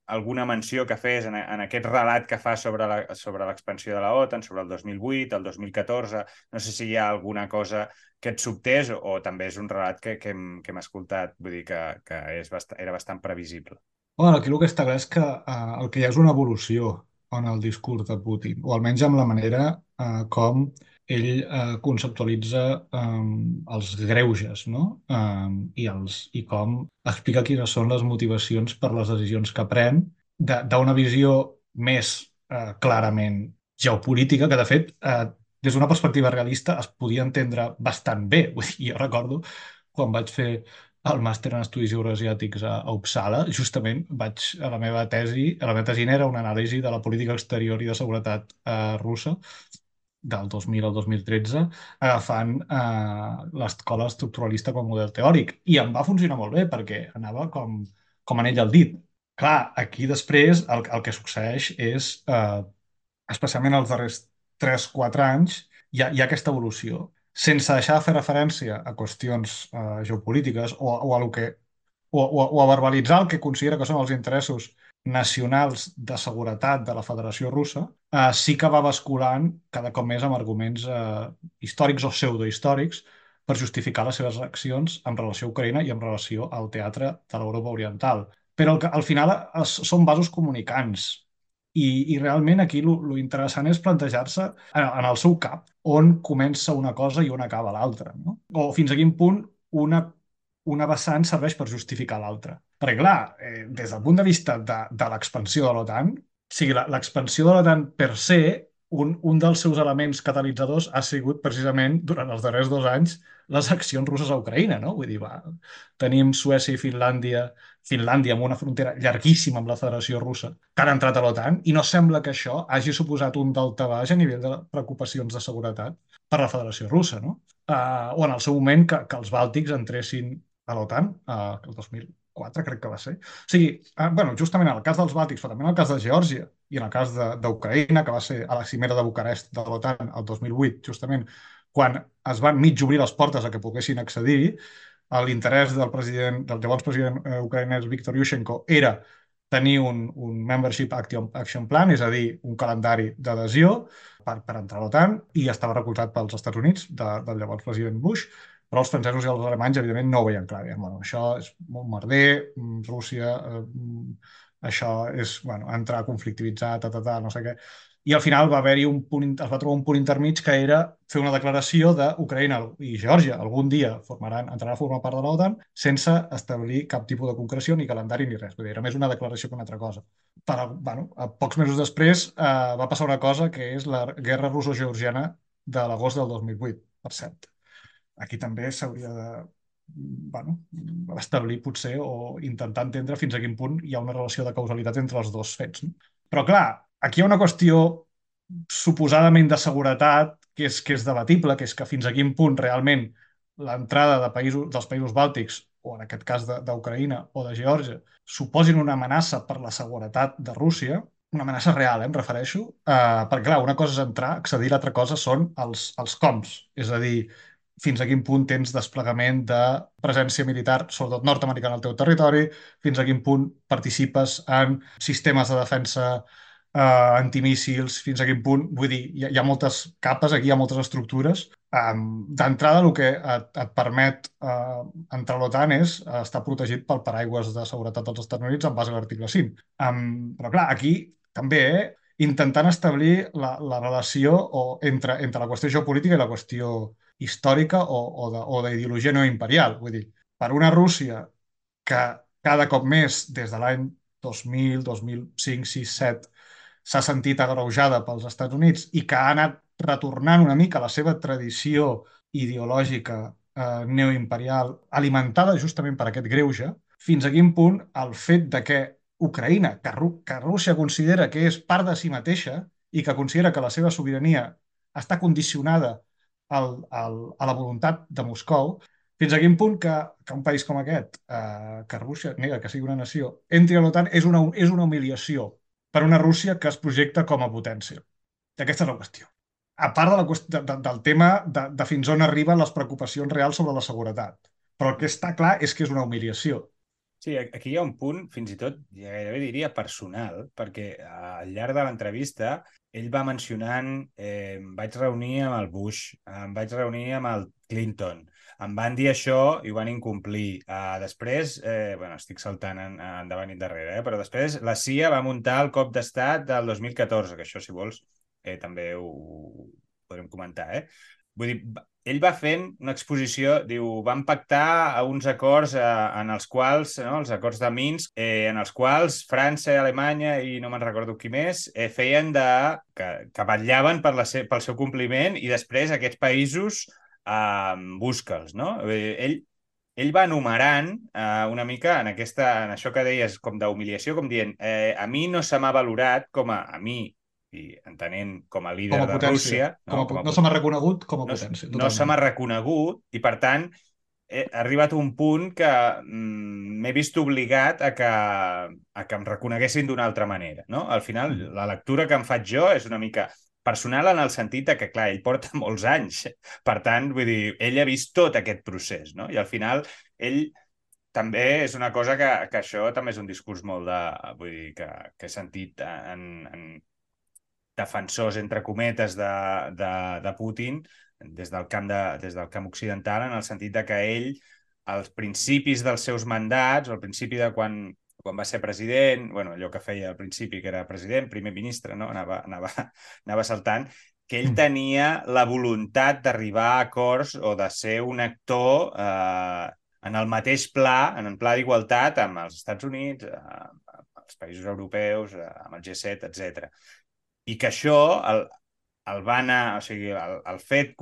alguna menció que fes en, en aquest relat que fa sobre l'expansió de la OTAN, sobre el 2008, el 2014, no sé si hi ha alguna cosa que et sobtés o, o també és un relat que, que, hem, que hem escoltat, vull dir que, que és bast era bastant previsible. Bueno, aquí el que està clar és que uh, el que hi ha és una evolució en el discurs de Putin, o almenys amb la manera uh, com ell uh, conceptualitza um, els greuges no? um, i, els, i com explica quines són les motivacions per les decisions que pren d'una visió més uh, clarament geopolítica, que de fet uh, des d'una perspectiva realista es podia entendre bastant bé. Vull dir, jo recordo quan vaig fer el màster en Estudis Euroasiàtics a, a Uppsala, justament vaig a la meva tesi, a la meva tesi era una anàlisi de la política exterior i de seguretat eh, russa del 2000 al 2013, agafant eh, l'escola estructuralista com a model teòric. I em va funcionar molt bé perquè anava com, com anell al dit. Clar, aquí després el, el que succeeix és, eh, especialment els darrers 3-4 anys hi ha, hi ha aquesta evolució. Sense deixar de fer referència a qüestions eh, geopolítiques o, o, a lo que, o, o, o a verbalitzar el que considera que són els interessos nacionals de seguretat de la Federació Russa, eh, sí que va basculant cada cop més amb arguments eh, històrics o pseudohistòrics per justificar les seves accions en relació a Ucraïna i en relació al teatre de l'Europa Oriental. Però el al final es, són vasos comunicants i, i realment aquí lo interessant és plantejar-se en, en el seu cap on comença una cosa i on acaba l'altra. No? O fins a quin punt una, una vessant serveix per justificar l'altra. Perquè, clar, eh, des del punt de vista de, de l'expansió de l'OTAN, o sigui, l'expansió de l'OTAN per se, un, un dels seus elements catalitzadors ha sigut precisament, durant els darrers dos anys, les accions russes a Ucraïna, no? Vull dir, va, tenim Suècia i Finlàndia, Finlàndia amb una frontera llarguíssima amb la Federació Russa, que han entrat a l'OTAN, i no sembla que això hagi suposat un baix a nivell de preocupacions de seguretat per la Federació Russa, no? Uh, o en el seu moment que, que els bàltics entressin a l'OTAN, uh, el 2004 crec que va ser. O sigui, uh, bueno, justament en el cas dels bàltics, però també en el cas de Geòrgia i en el cas d'Ucraïna, que va ser a la cimera de Bucarest de l'OTAN el 2008, justament quan es van mig obrir les portes a que poguessin accedir, l'interès del president, del llavors president eh, ucraïnès Viktor Yushchenko era tenir un, un Membership Action, Action Plan, és a dir, un calendari d'adhesió per, per entrar a l'OTAN, i estava recolzat pels Estats Units, de, del llavors president Bush, però els francesos i els alemanys, evidentment, no ho veien clar. Bueno, això és molt merder, mm, Rússia, eh, mm, això és bueno, entrar conflictivitzar, ta, ta, ta, no sé què i al final va haver-hi un punt, es va trobar un punt intermig que era fer una declaració d'Ucraïna i Geòrgia algun dia formaran, entraran a formar part de l'OTAN sense establir cap tipus de concreció ni calendari ni res. Vull dir, era més una declaració que una altra cosa. Per, bueno, a pocs mesos després eh, va passar una cosa que és la guerra russo-georgiana de l'agost del 2008, per cert. Aquí també s'hauria de bueno, establir potser o intentar entendre fins a quin punt hi ha una relació de causalitat entre els dos fets. No? Però clar, aquí hi ha una qüestió suposadament de seguretat que és, que és debatible, que és que fins a quin punt realment l'entrada de països, dels països bàltics, o en aquest cas d'Ucraïna o de Geòrgia, suposin una amenaça per la seguretat de Rússia, una amenaça real, eh, em refereixo, eh, perquè clar, una cosa és entrar, accedir, l'altra cosa són els, els coms, és a dir, fins a quin punt tens desplegament de presència militar, sobretot nord-americana al teu territori, fins a quin punt participes en sistemes de defensa eh, antimíssils, fins a quin punt... Vull dir, hi ha, hi ha moltes capes aquí, hi ha moltes estructures. Um, D'entrada, el que et, et permet uh, entrar a l'OTAN és uh, estar protegit pel paraigües de seguretat dels Estats Units en base a l'article 5. Um, però clar, aquí també eh, intentant establir la, la relació o entre, entre la qüestió geopolítica i la qüestió històrica o, o d'ideologia neoimperial. Vull dir, per una Rússia que cada cop més, des de l'any 2000, 2005, 6, 7, s'ha sentit agreujada pels Estats Units i que ha anat retornant una mica la seva tradició ideològica eh, neoimperial alimentada justament per aquest greuge, fins a quin punt el fet de que Ucraïna, que, que Rússia considera que és part de si mateixa i que considera que la seva sobirania està condicionada al, al, a la voluntat de Moscou, fins a quin punt que, que un país com aquest, eh, que Rússia nega que sigui una nació, entri a l'OTAN és, una, és una humiliació per una Rússia que es projecta com a potència. Aquesta és la qüestió. A part de la qüestió, de, de, del tema de, de fins on arriben les preocupacions reals sobre la seguretat. Però el que està clar és que és una humiliació. Sí, aquí hi ha un punt, fins i tot, gairebé diria personal, perquè al llarg de l'entrevista ell va mencionant eh, em vaig reunir amb el Bush, em vaig reunir amb el Clinton, em van dir això i ho van incomplir. Uh, després, eh, bueno, estic saltant en, endavant i darrere, eh, però després la CIA va muntar el cop d'estat del 2014, que això, si vols, eh, també ho, ho podrem comentar. Eh? Vull dir, ell va fent una exposició, diu, van pactar a uns acords eh, en els quals, no, els acords de Minsk, eh, en els quals França, Alemanya i no me'n recordo qui més, eh, feien de... que, que vetllaven per la se, pel seu compliment i després aquests països uh, busca'ls, no? Ell, ell va enumerant uh, una mica en, aquesta, en això que deies com d'humiliació, com dient eh, a mi no se m'ha valorat com a, a mi i entenent com a líder com a de Rússia... No, com a, no se m'ha reconegut com a potència. No, no se m'ha reconegut i, per tant, he arribat a un punt que mm, m'he vist obligat a que, a que em reconeguessin d'una altra manera. No? Al final, mm. la lectura que em faig jo és una mica personal en el sentit que, clar, ell porta molts anys. Per tant, vull dir, ell ha vist tot aquest procés, no? I al final, ell també és una cosa que, que això també és un discurs molt de... Vull dir, que, que he sentit en, en defensors, entre cometes, de, de, de Putin des del, camp de, des del camp occidental, en el sentit de que ell, als principis dels seus mandats, al principi de quan quan va ser president, bueno, allò que feia al principi, que era president, primer ministre, no? anava, anava, anava saltant, que ell mm. tenia la voluntat d'arribar a acords o de ser un actor eh, en el mateix pla, en el pla d'igualtat amb els Estats Units, eh, amb els països europeus, eh, amb el G7, etc. I que això el, el va anar, o sigui, el, el fet,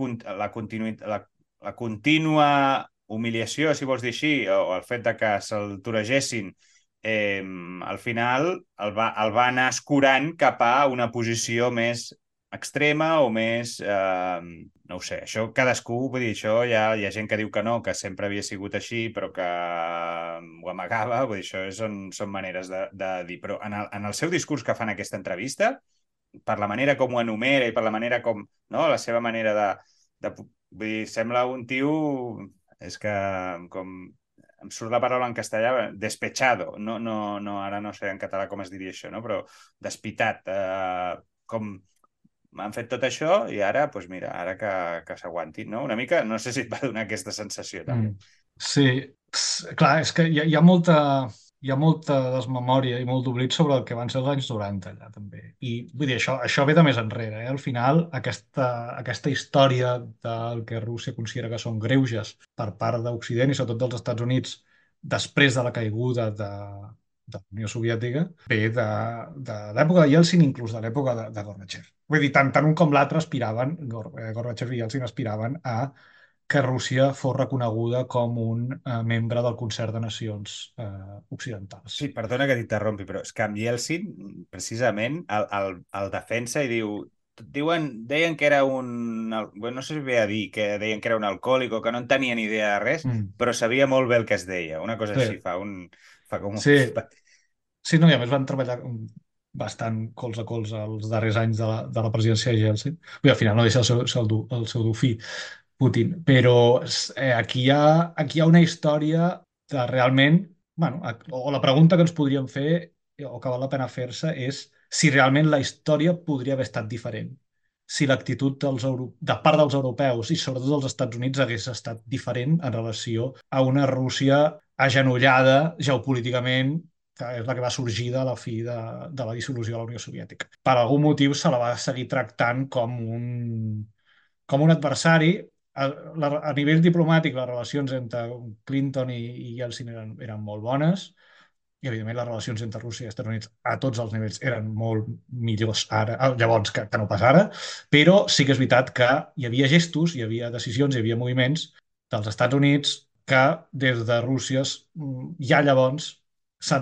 la, continuït, la, la contínua humiliació, si vols dir així, o el fet de que se'l toregessin eh, al final el va, el va anar escurant cap a una posició més extrema o més... Eh, no ho sé, això cadascú, vull dir, això hi ha, hi ha gent que diu que no, que sempre havia sigut així, però que ho amagava, vull dir, això són, són maneres de, de dir. Però en el, en el seu discurs que fan aquesta entrevista, per la manera com ho enumera i per la manera com, no?, la seva manera de, de Vull dir, sembla un tio... És que com... Em surt la paraula en castellà, despechado. No, no, no, ara no sé en català com es diria això, no? però despitat. Eh, com han fet tot això i ara, doncs mira, ara que, que s'aguantin, no? Una mica, no sé si et va donar aquesta sensació, també. Mm. Sí, clar, és que hi ha, hi ha molta hi ha molta desmemòria i molt d'oblit sobre el que van ser els anys 90 allà també. I vull dir, això, això ve de més enrere. Eh? Al final, aquesta, aquesta història del que Rússia considera que són greuges per part d'Occident i sobretot dels Estats Units després de la caiguda de, de la Unió Soviètica ve de, de l'època de Yeltsin, inclús de l'època de, de Gorbachev. Vull dir, tant, tant un com l'altre aspiraven, eh, Gorbachev i Yeltsin aspiraven a que Rússia fos reconeguda com un eh, membre del concert de nacions eh, occidentals. Sí, perdona que t'interrompi, però és que amb Yeltsin, precisament, el, el, el defensa i diu diuen, deien que era un... Bueno, no sé si ve a dir que deien que era un alcohòlic o que no en tenia ni idea de res, mm. però sabia molt bé el que es deia. Una cosa sí. així, fa, un, fa com un... Sí. sí, no, i a més van treballar bastant cols a cols els darrers anys de la, de la presidència de Yeltsin. Bé, al final no deixa el seu, el seu, el seu dofí. Putin. Però eh, aquí, hi ha, aquí hi ha una història de realment... Bueno, o la pregunta que ens podríem fer, o que val la pena fer-se, és si realment la història podria haver estat diferent. Si l'actitud dels de part dels europeus i sobretot dels Estats Units hagués estat diferent en relació a una Rússia agenollada geopolíticament que és la que va sorgir de la fi de, de la dissolució de la Unió Soviètica. Per algun motiu se la va seguir tractant com un, com un adversari a, a nivell diplomàtic, les relacions entre Clinton i, i Yeltsin eren, eren molt bones i, evidentment, les relacions entre Rússia i Estats Units a tots els nivells eren molt millors ara, ah, llavors que, que no pas ara, però sí que és veritat que hi havia gestos, hi havia decisions, hi havia moviments dels Estats Units que des de Rússia ja llavors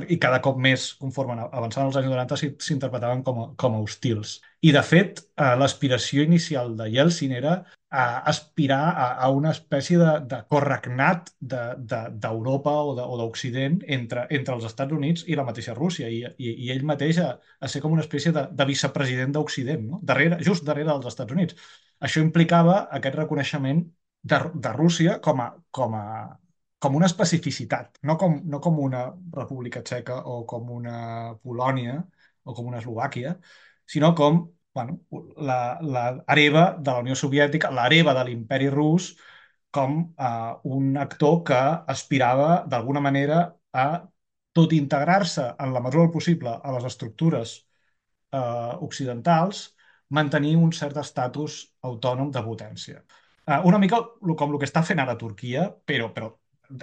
i cada cop més, conforme avançaven els anys 90, s'interpretaven com, a, com a hostils. I, de fet, eh, l'aspiració inicial de Yeltsin era eh, aspirar a, a una espècie de, de corregnat d'Europa de, de, o d'Occident entre, entre els Estats Units i la mateixa Rússia, i, i, i ell mateix a, a ser com una espècie de, de vicepresident d'Occident, no? darrere, just darrere dels Estats Units. Això implicava aquest reconeixement de, de Rússia com a, com a com una especificitat, no com, no com una República Txeca o com una Polònia o com una Eslovàquia, sinó com bueno, l'hereva de la Unió Soviètica, l'hereva de l'imperi rus, com uh, un actor que aspirava d'alguna manera a tot integrar-se en la mesura del possible a les estructures uh, occidentals, mantenir un cert estatus autònom de potència. Uh, una mica com el que està fent ara Turquia, però, però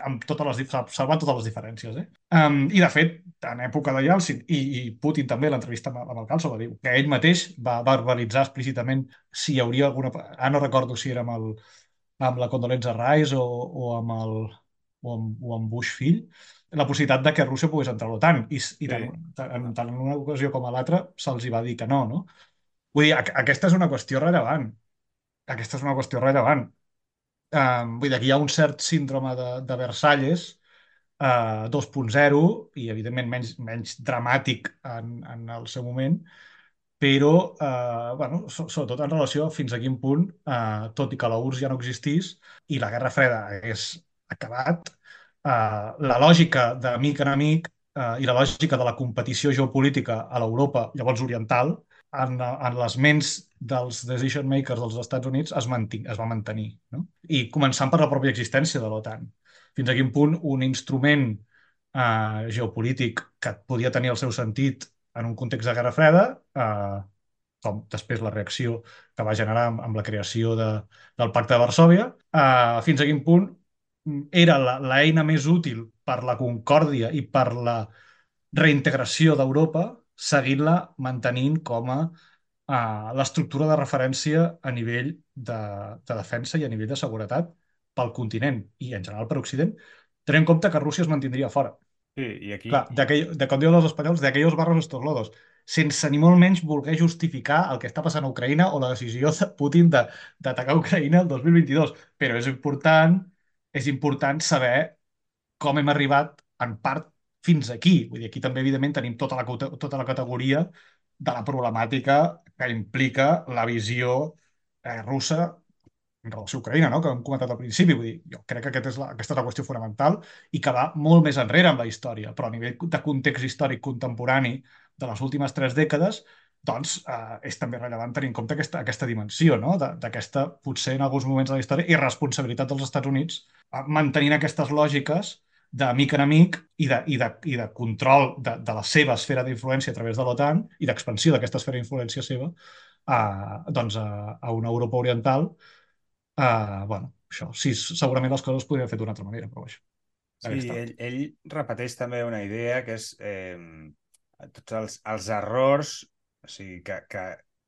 amb totes les, salvant totes les diferències. Eh? Um, I, de fet, en època de Yeltsin i, i Putin també, l'entrevista amb, amb el Calso, va dir que ell mateix va verbalitzar explícitament si hi hauria alguna... Ah, no recordo si era amb, el, amb la Condolenza Rice o, o, amb el, o, amb, o amb Bush fill, la possibilitat de que Rússia pogués entrar a l'OTAN. I, i sí. tant, tant, tant en una ocasió com a l'altra se'ls va dir que no, no? Vull dir, aquesta és una qüestió rellevant. Aquesta és una qüestió rellevant. Um, vull dir, aquí hi ha un cert síndrome de, de Versalles uh, 2.0 i, evidentment, menys, menys dramàtic en, en el seu moment, però, uh, bueno, so, sobretot en relació a fins a quin punt, uh, tot i que la URSS ja no existís i la Guerra Freda hagués acabat, uh, la lògica d'amic en amic uh, i la lògica de la competició geopolítica a l'Europa llavors oriental en, en les ments dels decision makers dels Estats Units es, manting, es va mantenir. No? I començant per la pròpia existència de l'OTAN. Fins a quin punt un instrument eh, geopolític que podia tenir el seu sentit en un context de Guerra Freda, eh, com després la reacció que va generar amb, amb la creació de, del Pacte de Varsovia, eh, fins a quin punt era l'eina més útil per la concòrdia i per la reintegració d'Europa seguint-la mantenint com a uh, l'estructura de referència a nivell de, de defensa i a nivell de seguretat pel continent i en general per Occident, tenint en compte que Rússia es mantindria fora. Sí, i aquí... Clar, de com diuen els espanyols, d'aquells barros estos lodos, sense ni molt menys voler justificar el que està passant a Ucraïna o la decisió de Putin d'atacar Ucraïna el 2022. Però és important, és important saber com hem arribat en part fins aquí. Vull dir, aquí també, evidentment, tenim tota la, tota la categoria de la problemàtica que implica la visió eh, russa en relació a Ucraïna, no? que hem comentat al principi. Vull dir, jo crec que aquest és la, aquesta és la qüestió fonamental i que va molt més enrere en la història, però a nivell de context històric contemporani de les últimes tres dècades, doncs eh, és també rellevant tenir en compte aquesta, aquesta dimensió, no? d'aquesta, potser en alguns moments de la història, irresponsabilitat dels Estats Units eh, mantenint aquestes lògiques de mica en amic i de, i de, i de control de, de la seva esfera d'influència a través de l'OTAN i d'expansió d'aquesta esfera d'influència seva a, doncs a, a una Europa oriental Uh, bueno, això, sí, segurament les coses es podrien fer d'una altra manera, però això. Sí, ell, ell repeteix també una idea que és eh, tots els, els errors, o sigui, que, que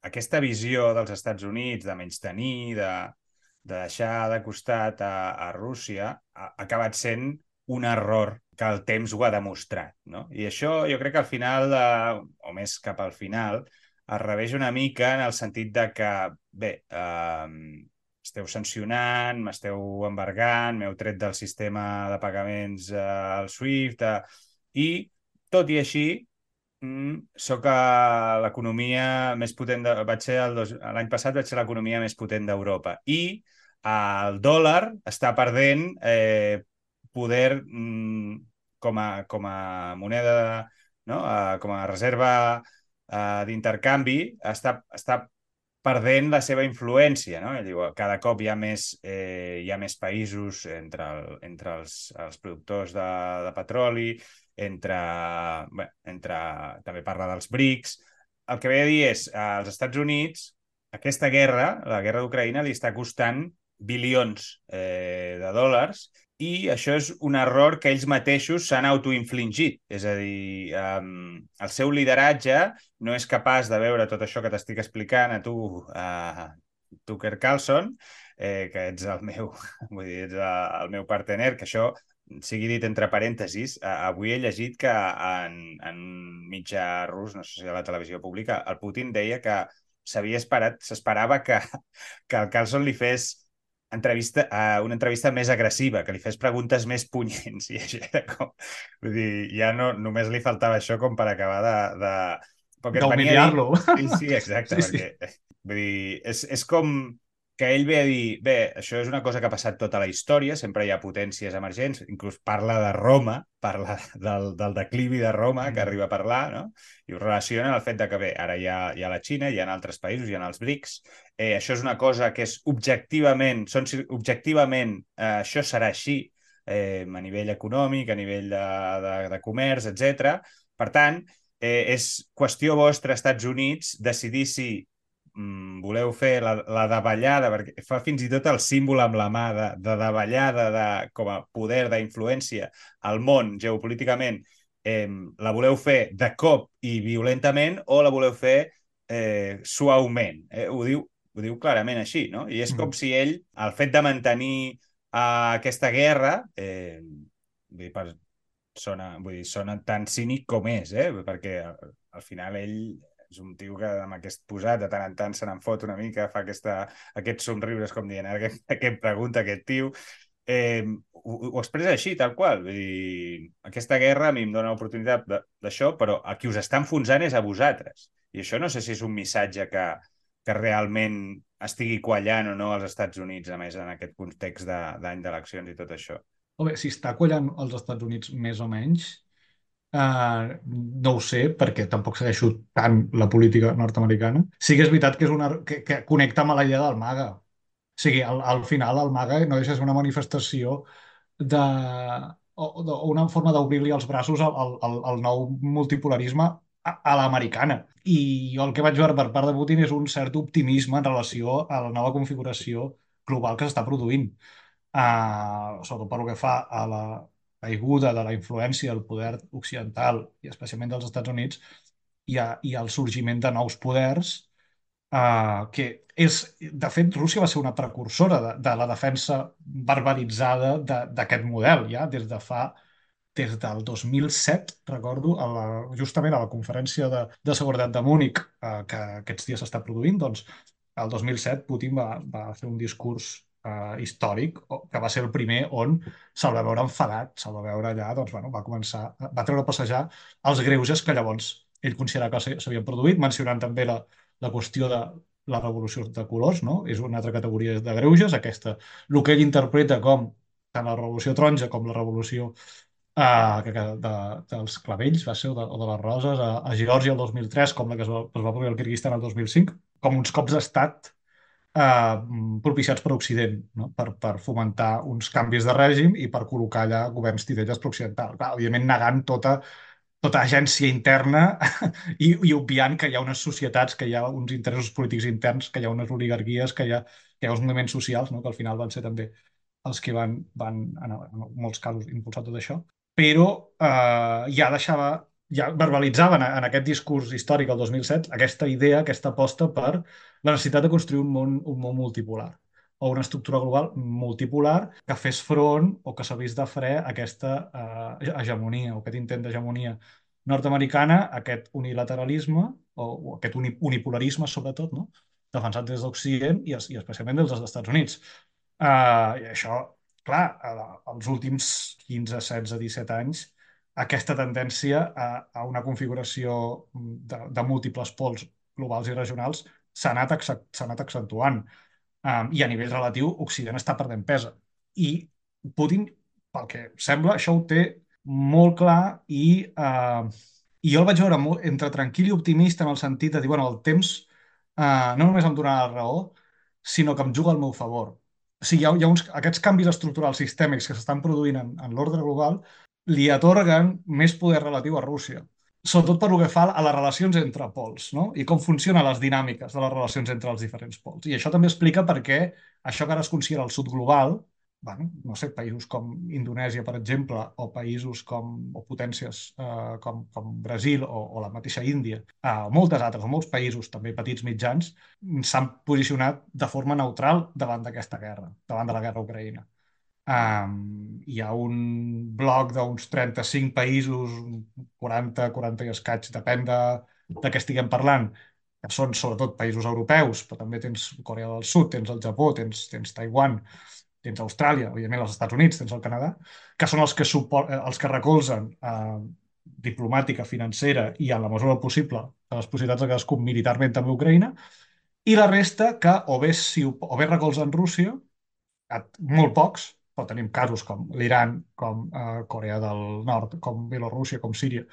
aquesta visió dels Estats Units de menys tenir, de, de deixar de costat a, a Rússia, ha, ha acabat sent un error que el temps ho ha demostrat. No? I això jo crec que al final, eh, o més cap al final, es reveix una mica en el sentit de que, bé, eh, esteu sancionant, m'esteu embargant, m'heu tret del sistema de pagaments eh, al SWIFT, eh, i tot i així mm, sóc l'economia més potent, de, vaig ser l'any passat vaig ser l'economia més potent d'Europa i el dòlar està perdent eh, poder mm, com, a, com a moneda, no? eh, com a reserva eh, d'intercanvi, està, està perdent la seva influència. No? Diu, cada cop hi ha més, eh, hi ha més països entre, el, entre els, els productors de, de petroli, entre, bé, entre, també parla dels BRICS. El que ve a dir és, als Estats Units, aquesta guerra, la guerra d'Ucraïna, li està costant bilions eh, de dòlars i això és un error que ells mateixos s'han autoinfligit. És a dir, um, el seu lideratge no és capaç de veure tot això que t'estic explicant a tu, a Tucker Carlson, eh, que ets el meu, vull dir, ets el meu partener, que això sigui dit entre parèntesis, avui he llegit que en, en mitjà rus, no sé si a la televisió pública, el Putin deia que s'havia esperat, s'esperava que, que el Carlson li fes entrevista, uh, una entrevista més agressiva, que li fes preguntes més punyents, i això era com... Vull dir, ja no, només li faltava això com per acabar de... de... D'humiliar-lo. Sí, sí, exacte, sí, perquè... Sí. Vull dir, és, és com que ell ve a dir, bé, això és una cosa que ha passat tota la història, sempre hi ha potències emergents, inclús parla de Roma, parla del, del declivi de Roma, que mm. arriba a parlar, no? i ho relaciona el fet de que, bé, ara hi ha, hi ha la Xina, hi ha altres països, hi ha els BRICS, eh, això és una cosa que és objectivament, són objectivament, eh, això serà així, eh, a nivell econòmic, a nivell de, de, de comerç, etc. Per tant, eh, és qüestió vostra, Estats Units, decidir si voleu fer la, la davallada, perquè fa fins i tot el símbol amb la mà de, de davallada de, com a poder d'influència al món geopolíticament, eh, la voleu fer de cop i violentament o la voleu fer eh, suaument. Eh, ho, diu, ho diu clarament així, no? I és mm. com si ell, el fet de mantenir eh, aquesta guerra, eh, vull dir, per, sona, vull dir, sona tan cínic com és, eh? perquè al, al final ell és un tio que amb aquest posat de tant en tant se n'en fot una mica, fa aquesta, aquests somriures com dient, ara què em pregunta aquest tio, eh, ho, ho expressa així, tal qual. Vull dir, aquesta guerra a mi em dona l'oportunitat d'això, però a qui us està enfonsant és a vosaltres. I això no sé si és un missatge que, que realment estigui quallant o no als Estats Units, a més, en aquest context d'any d'eleccions i tot això. Bé, si està quallant als Estats Units més o menys, Uh, no ho sé, perquè tampoc segueixo tant la política nord-americana. Sí que és veritat que, és una, que, que connecta amb la idea del MAGA. O sigui, al, al final el MAGA no deixa de ser una manifestació de, o, o una forma d'obrir-li els braços al, al, al nou multipolarisme a, a l'americana. I jo el que vaig veure per part de Putin és un cert optimisme en relació a la nova configuració global que s'està produint. Uh, sobretot per que fa a la, caiguda de la influència del poder occidental i especialment dels Estats Units i, a, i al sorgiment de nous poders uh, que és, de fet, Rússia va ser una precursora de, de la defensa barbaritzada d'aquest model, ja des de fa des del 2007, recordo, a la, justament a la conferència de, de seguretat de Múnich uh, que aquests dies s'està produint, doncs el 2007 Putin va, va fer un discurs uh, històric, que va ser el primer on se'l va veure enfadat, se'l va veure allà, doncs, bueno, va començar, va treure a passejar els greuges que llavors ell considerava que s'havien produït, mencionant també la, la qüestió de la revolució de colors, no? És una altra categoria de greuges, aquesta. El que ell interpreta com tant la revolució taronja com la revolució que, que, de, dels clavells, va ser, o de, o de les roses, a, a Geòrgia el 2003, com la que es va, es va produir al Kirguistan el 2005, com uns cops d'estat eh, propiciats per Occident, no? per, per fomentar uns canvis de règim i per col·locar allà governs titelles pro-occidental. Clar, òbviament negant tota tota agència interna i, i obviant que hi ha unes societats, que hi ha uns interessos polítics interns, que hi ha unes oligarquies, que hi ha, que hi ha uns moviments socials, no? que al final van ser també els que van, van en, en molts casos, impulsar tot això. Però eh, ja deixava, ja verbalitzaven en aquest discurs històric el 2007 aquesta idea, aquesta aposta per la necessitat de construir un món, un món multipolar o una estructura global multipolar que fes front o que servís de fre aquesta eh, hegemonia o aquest intent d'hegemonia nord-americana, aquest unilateralisme o, o aquest uni, unipolarisme sobretot, no? defensat des d'Occident i, i especialment dels Estats Units. Uh, I això, clar, als últims 15, 16, 17 anys, aquesta tendència a, a una configuració de, de múltiples pols globals i regionals s'ha anat, anat accentuant um, i a nivell relatiu Occident està perdent pesa. I Putin, pel que sembla, això ho té molt clar i, uh, i jo el vaig veure molt, entre tranquil i optimista en el sentit de dir, bueno, el temps uh, no només em donarà la raó, sinó que em juga al meu favor. O sigui, hi ha, hi ha uns, aquests canvis estructurals sistèmics que s'estan produint en, en l'ordre global li atorguen més poder relatiu a Rússia sobretot per que fa a les relacions entre pols, no? I com funcionen les dinàmiques de les relacions entre els diferents pols. I això també explica per què això que ara es considera el sud global, bueno, no sé, països com Indonèsia, per exemple, o països com, o potències eh, com, com Brasil o, o la mateixa Índia, eh, o moltes altres, o molts països, també petits mitjans, s'han posicionat de forma neutral davant d'aquesta guerra, davant de la guerra Ucraïna. Um, hi ha un bloc d'uns 35 països, 40, 40 i escaig, depèn de, de què estiguem parlant, que són sobretot països europeus, però també tens Corea del Sud, tens el Japó, tens, tens Taiwan, tens Austràlia, evidentment els Estats Units, tens el Canadà, que són els que, suport, eh, els que recolzen eh, diplomàtica, financera i, en la mesura possible, de les possibilitats de cadascú militarment també Ucraïna, i la resta que o bé, si, o bé recolzen Rússia, molt pocs, però tenim casos com l'Iran, com eh, Corea del Nord, com Bielorússia, com Síria,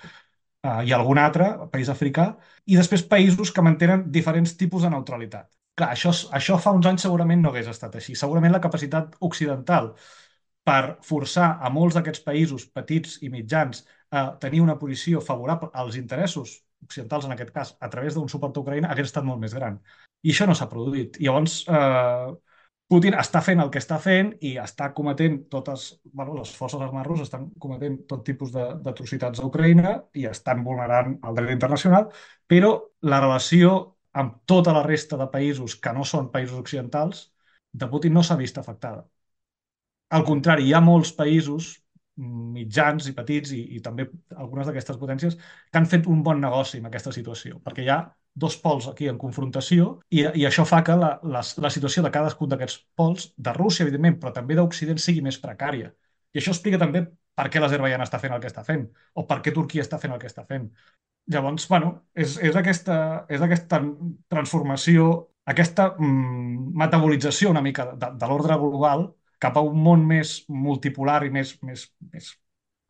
eh, i algun altre país africà, i després països que mantenen diferents tipus de neutralitat. Clar, això, això fa uns anys segurament no hagués estat així. Segurament la capacitat occidental per forçar a molts d'aquests països petits i mitjans a tenir una posició favorable als interessos occidentals, en aquest cas, a través d'un suport a Ucraïna, hagués estat molt més gran. I això no s'ha produït. I llavors, eh, Putin està fent el que està fent i està cometent totes, bueno, les forces armades russes estan cometent tot tipus d'atrocitats a Ucraïna i estan vulnerant el dret internacional, però la relació amb tota la resta de països que no són països occidentals de Putin no s'ha vist afectada. Al contrari, hi ha molts països mitjans i petits i, i també algunes d'aquestes potències que han fet un bon negoci en aquesta situació, perquè hi ha dos pols aquí en confrontació i, i això fa que la, la, la situació de cadascun d'aquests pols, de Rússia, evidentment, però també d'Occident, sigui més precària. I això explica també per què l'Azerbaijan està fent el que està fent o per què Turquia està fent el que està fent. Llavors, bueno, és, és, aquesta, és aquesta transformació, aquesta mm, metabolització una mica de, de l'ordre global cap a un món més multipolar i més, més, més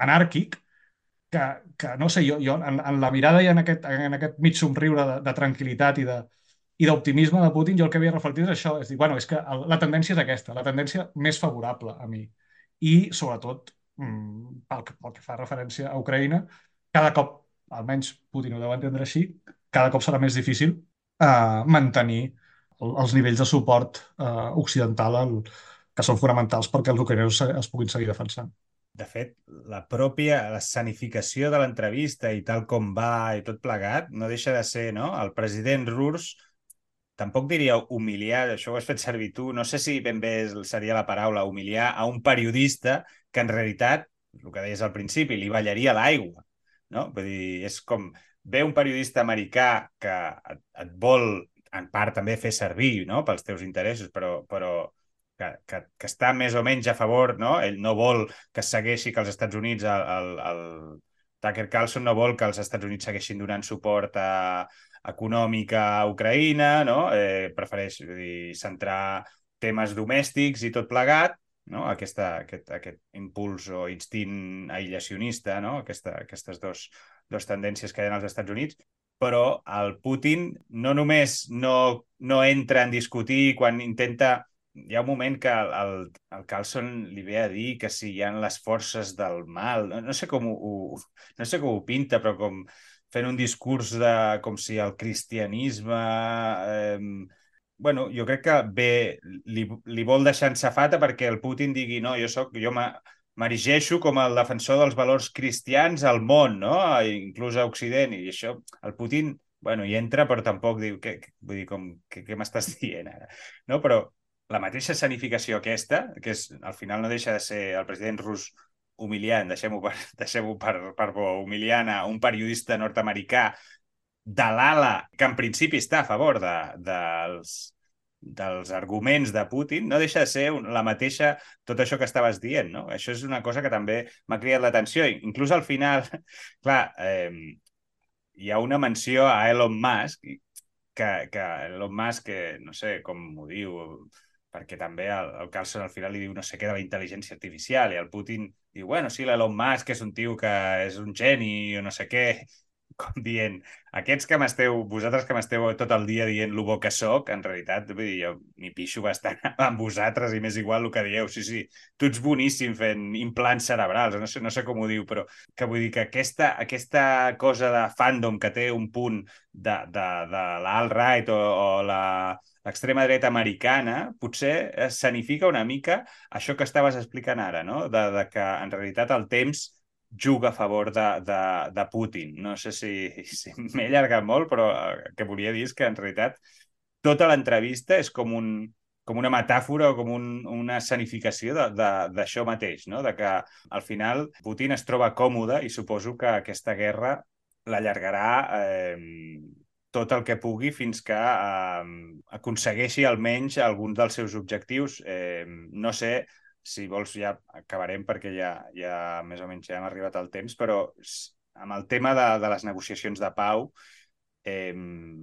anàrquic, que, que no sé, jo, jo en, en la mirada i en aquest, en aquest mig somriure de, de tranquil·litat i de, i d'optimisme de Putin, jo el que havia reflectit és això, és dir, bueno, és que el, la tendència és aquesta, la tendència més favorable a mi. I, sobretot, mmm, pel, que, pel que fa referència a Ucraïna, cada cop, almenys Putin ho deu entendre així, cada cop serà més difícil eh, mantenir el, els nivells de suport eh, occidental el, que són fonamentals perquè els ucraïnesos es puguin seguir defensant de fet, la pròpia l'escenificació de l'entrevista i tal com va i tot plegat, no deixa de ser, no? El president rus, tampoc diria humiliar, això ho has fet servir tu, no sé si ben bé seria la paraula humiliar a un periodista que en realitat, el que deies al principi, li ballaria l'aigua, no? Vull dir, és com ve un periodista americà que et, et vol en part també fer servir no? pels teus interessos, però, però que, que, que està més o menys a favor, no? Ell no vol que segueixi que els Estats Units, el, el, el Tucker Carlson no vol que els Estats Units segueixin donant suport a, econòmica a Ucraïna, no? eh, prefereix dir, centrar temes domèstics i tot plegat, no? Aquesta, aquest, aquest impuls o instint aïllacionista, no? Aquesta, aquestes dos, dos tendències que hi ha als Estats Units, però el Putin no només no, no entra en discutir quan intenta hi ha un moment que el, el, el Carlson li ve a dir que si hi ha les forces del mal, no, no sé com ho, ho, no sé com ho pinta, però com fent un discurs de com si el cristianisme... Eh, bueno, jo crec que bé, li, li vol deixar en safata perquè el Putin digui no, jo soc, jo m'erigeixo com el defensor dels valors cristians al món, no? inclús a Occident, i això el Putin bueno, hi entra, però tampoc diu, què, vull dir, com, què, què m'estàs dient ara? No? Però la mateixa escenificació aquesta, que és, al final no deixa de ser el president rus humiliant, deixem-ho per, deixem per, per bo, humiliant a un periodista nord-americà de l'ala que en principi està a favor de, dels, dels arguments de Putin, no deixa de ser la mateixa tot això que estaves dient, no? Això és una cosa que també m'ha cridat l'atenció. Inclús al final, clar, eh, hi ha una menció a Elon Musk, que, que Elon Musk, que no sé com ho diu, perquè també el, el Carlson al final li diu no sé què de la intel·ligència artificial i el Putin diu, bueno, sí, l'Elon Musk és un tio que és un geni o no sé què, com dient, aquests que m'esteu, vosaltres que m'esteu tot el dia dient lo bo que sóc, en realitat, vull dir, jo m'hi pixo bastant amb vosaltres i m'és igual el que dieu. Sí, sí, tu ets boníssim fent implants cerebrals, no sé, no sé com ho diu, però que vull dir que aquesta, aquesta cosa de fandom que té un punt de, de, de l'alt-right o, o la l'extrema dreta americana, potser escenifica una mica això que estaves explicant ara, no? de, de que en realitat el temps juga a favor de, de, de Putin. No sé si, si m'he allargat molt, però el que volia dir és que en realitat tota l'entrevista és com, un, com una metàfora o com un, una escenificació d'això mateix, no? de que al final Putin es troba còmode i suposo que aquesta guerra l'allargarà eh, tot el que pugui fins que eh, aconsegueixi almenys alguns dels seus objectius. Eh, no sé si vols ja acabarem perquè ja, ja més o menys ja hem arribat al temps, però amb el tema de, de les negociacions de pau, eh,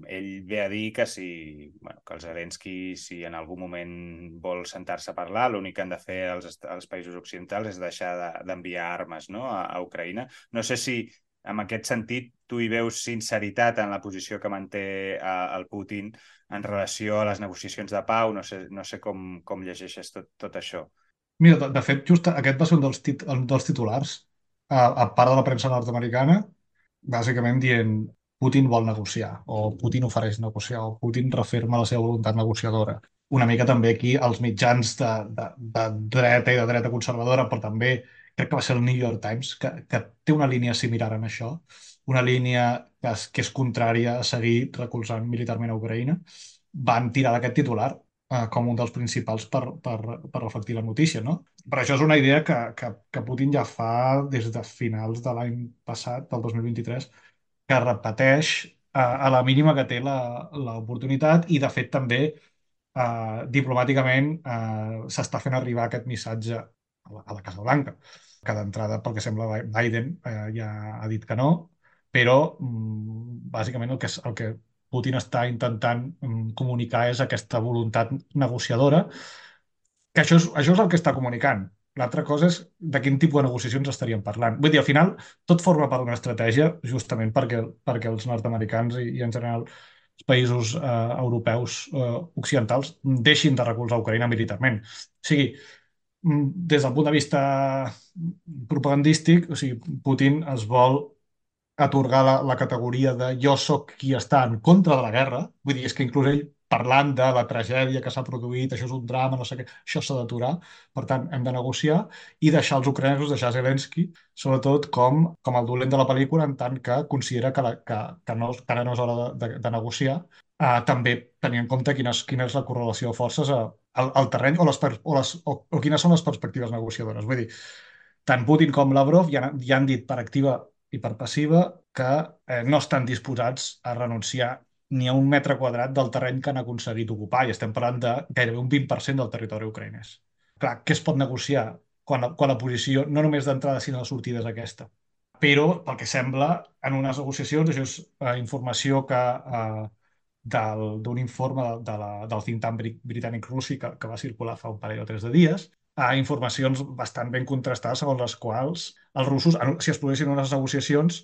ell ve a dir que si, bueno, que el Zelensky, si en algun moment vol sentar-se a parlar, l'únic que han de fer els, els països occidentals és deixar d'enviar de, armes no? a, a Ucraïna. No sé si en aquest sentit tu hi veus sinceritat en la posició que manté el Putin en relació a les negociacions de pau, no sé, no sé com, com llegeixes tot, tot això. Mira, de, de fet, just aquest va ser un dels, tit un dels titulars, a, a part de la premsa nord-americana, bàsicament dient Putin vol negociar, o Putin ofereix negociar, o Putin referma la seva voluntat negociadora. Una mica també aquí els mitjans de, de, de dreta i de dreta conservadora, però també crec que va ser el New York Times, que, que té una línia similar en això, una línia que és, que és contrària a seguir recolzant militarment a Ucraïna, van tirar d'aquest titular eh, com un dels principals per, per, per reflectir la notícia, no? Per això és una idea que, que, que Putin ja fa des de finals de l'any passat, del 2023, que repeteix eh, a la mínima que té l'oportunitat i, de fet, també eh, diplomàticament eh, s'està fent arribar aquest missatge a la, a la Casa Blanca, que d'entrada, pel que sembla, Biden eh, ja ha dit que no, però mm, bàsicament el que, el que Putin està intentant mm, comunicar és aquesta voluntat negociadora, que això és, això és el que està comunicant. L'altra cosa és de quin tipus de negociacions estaríem parlant. Vull dir, al final, tot forma part d'una estratègia justament perquè, perquè els nord-americans i, i en general els països eh, europeus eh, occidentals deixin de recolzar Ucraïna militarment. O sigui, mm, des del punt de vista propagandístic, o sigui, Putin es vol atorgar la, la categoria de jo sóc qui està en contra de la guerra, vull dir, és que inclús ell parlant de la tragèdia que s'ha produït, això és un drama, no sé què, això s'ha d'aturar, per tant, hem de negociar i deixar els ucranesos, deixar Zelensky, sobretot com, com el dolent de la pel·lícula, en tant que considera que, la, que, que, no, que ara no és hora de, de, de negociar, eh, també tenir en compte quina és, quina és la correlació de forces a, al, al terreny o, les, o, les, o, o quines són les perspectives negociadores. Vull dir, tant Putin com Lavrov ja, ja han dit per activa i per passiva que eh, no estan disposats a renunciar ni a un metre quadrat del terreny que han aconseguit ocupar, i estem parlant de gairebé un 20% del territori ucraïnès. Clar, què es pot negociar quan quan la posició, no només d'entrada, sinó de sortida és aquesta? però, pel que sembla, en unes negociacions, això és uh, informació que uh, d'un informe de la, del think tank britànic russi que, que va circular fa un parell o tres de dies, a informacions bastant ben contrastades segons les quals els russos, si es produïssin unes negociacions,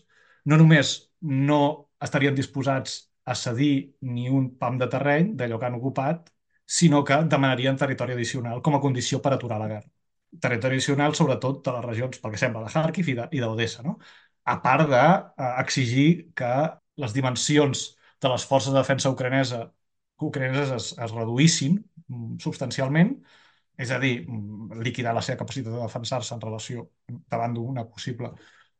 no només no estarien disposats a cedir ni un pam de terreny d'allò que han ocupat, sinó que demanarien territori addicional com a condició per aturar la guerra. Territori addicional, sobretot, de les regions, pel que sembla, de Kharkiv i d'Odessa, no? a part d'exigir de, eh, que les dimensions de les forces de defensa ucranesa, ucraneses es, es reduïssin mm, substancialment, és a dir, mm, liquidar la seva capacitat de defensar-se en relació davant d'una possible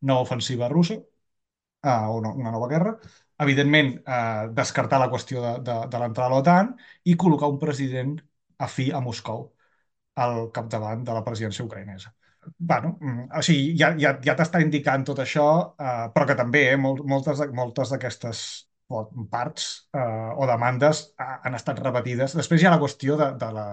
nova ofensiva russa uh, o no, una nova guerra, evidentment, eh, descartar la qüestió de, de, de l'entrada a l'OTAN i col·locar un president afí a Moscou al capdavant de la presidència ucraïnesa. Bueno, mm, o sigui, ja, ja, ja t'està indicant tot això, eh, però que també eh, moltes, moltes d'aquestes parts eh, o demandes han estat repetides. Després hi ha la qüestió de, de la,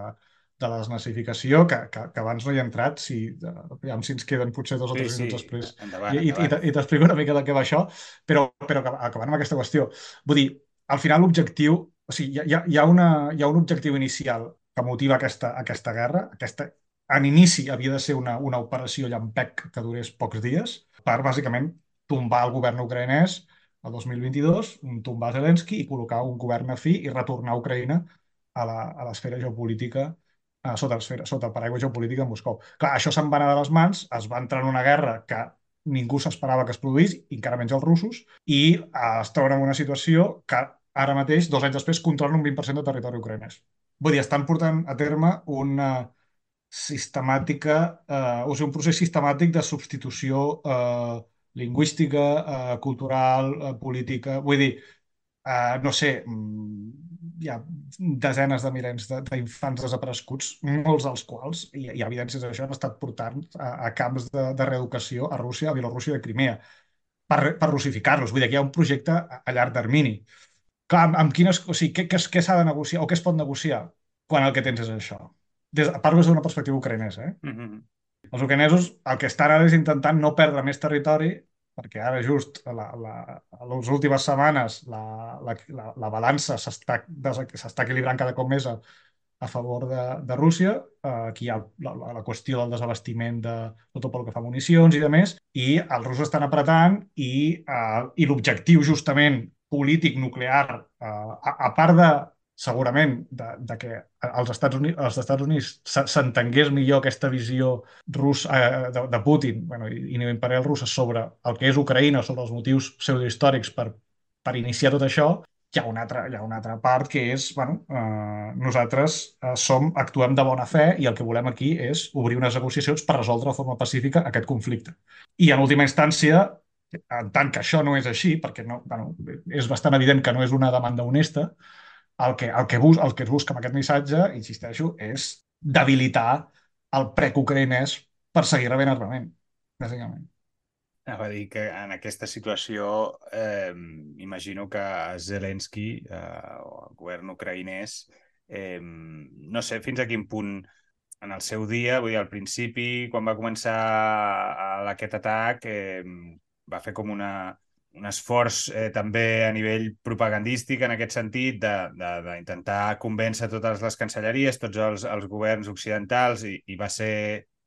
de la desnazificació, que, que, que abans no hi he entrat, si, ja si ens queden potser dos o tres sí, minuts sí. després. Endavant, I, endavant. i, i t'explico una mica de què va això, però, però acabant amb aquesta qüestió. Vull dir, al final l'objectiu, o sigui, hi ha, hi, ha una, hi ha un objectiu inicial que motiva aquesta, aquesta guerra, aquesta, en inici havia de ser una, una operació llampec que durés pocs dies, per bàsicament tombar el govern ucraïnès el 2022, tombar Zelensky i col·locar un govern afí i retornar a Ucraïna a l'esfera geopolítica a sota, esfera, sota el paraigua geopolítica de Moscou. Clar, això se'n va anar de les mans, es va entrar en una guerra que ningú s'esperava que es produís, encara menys els russos, i eh, es troben en una situació que ara mateix, dos anys després, controlen un 20% de territori ucraïnès. Vull dir, estan portant a terme una sistemàtica, eh, o sigui, un procés sistemàtic de substitució eh, lingüística, eh, cultural, eh, política. Vull dir, eh, no sé, mm, hi ha desenes de milers d'infants desapareguts, molts dels quals, i hi ha evidències d'això, han estat portant a, a camps de, de reeducació a Rússia, a Bielorússia i a Crimea, per, per russificar-los. Vull dir que hi ha un projecte a, a llarg termini. Clar, amb, amb quines, o sigui, què, què, què s'ha de negociar o què es pot negociar quan el que tens és això? Des, parlo des d'una perspectiva ucraïnesa. Eh? Mm -hmm. Els ucraïnesos el que estan ara és intentant no perdre més territori perquè ara just la, la, a les últimes setmanes la, la, la, la balança s'està equilibrant cada cop més a, a favor de, de Rússia. Eh, aquí hi ha la, la, la qüestió del desabastiment de tot el que fa municions i de més, i els russos estan apretant i, eh, i l'objectiu justament polític nuclear, eh, a, a part de segurament de, de que als Estats Units, als Estats Units s'entengués millor aquesta visió rus, eh, de, de Putin bueno, i, i imperial russa sobre el que és Ucraïna, sobre els motius pseudohistòrics per, per iniciar tot això, hi ha una altra, hi ha una altra part que és, bueno, eh, nosaltres eh, som, actuem de bona fe i el que volem aquí és obrir unes negociacions per resoldre de forma pacífica aquest conflicte. I en última instància, en tant que això no és així, perquè no, bueno, és bastant evident que no és una demanda honesta, el que, el que, bus, el que es busca amb aquest missatge, insisteixo, és debilitar el prec ucraïnès per seguir rebent armament, bàsicament. Va dir que en aquesta situació eh, imagino que Zelensky eh, o el govern ucraïnès eh, no sé fins a quin punt en el seu dia, vull dir, al principi, quan va començar aquest atac, eh, va fer com una, un esforç eh, també a nivell propagandístic en aquest sentit d'intentar convèncer totes les cancelleries, tots els, els governs occidentals i, i va ser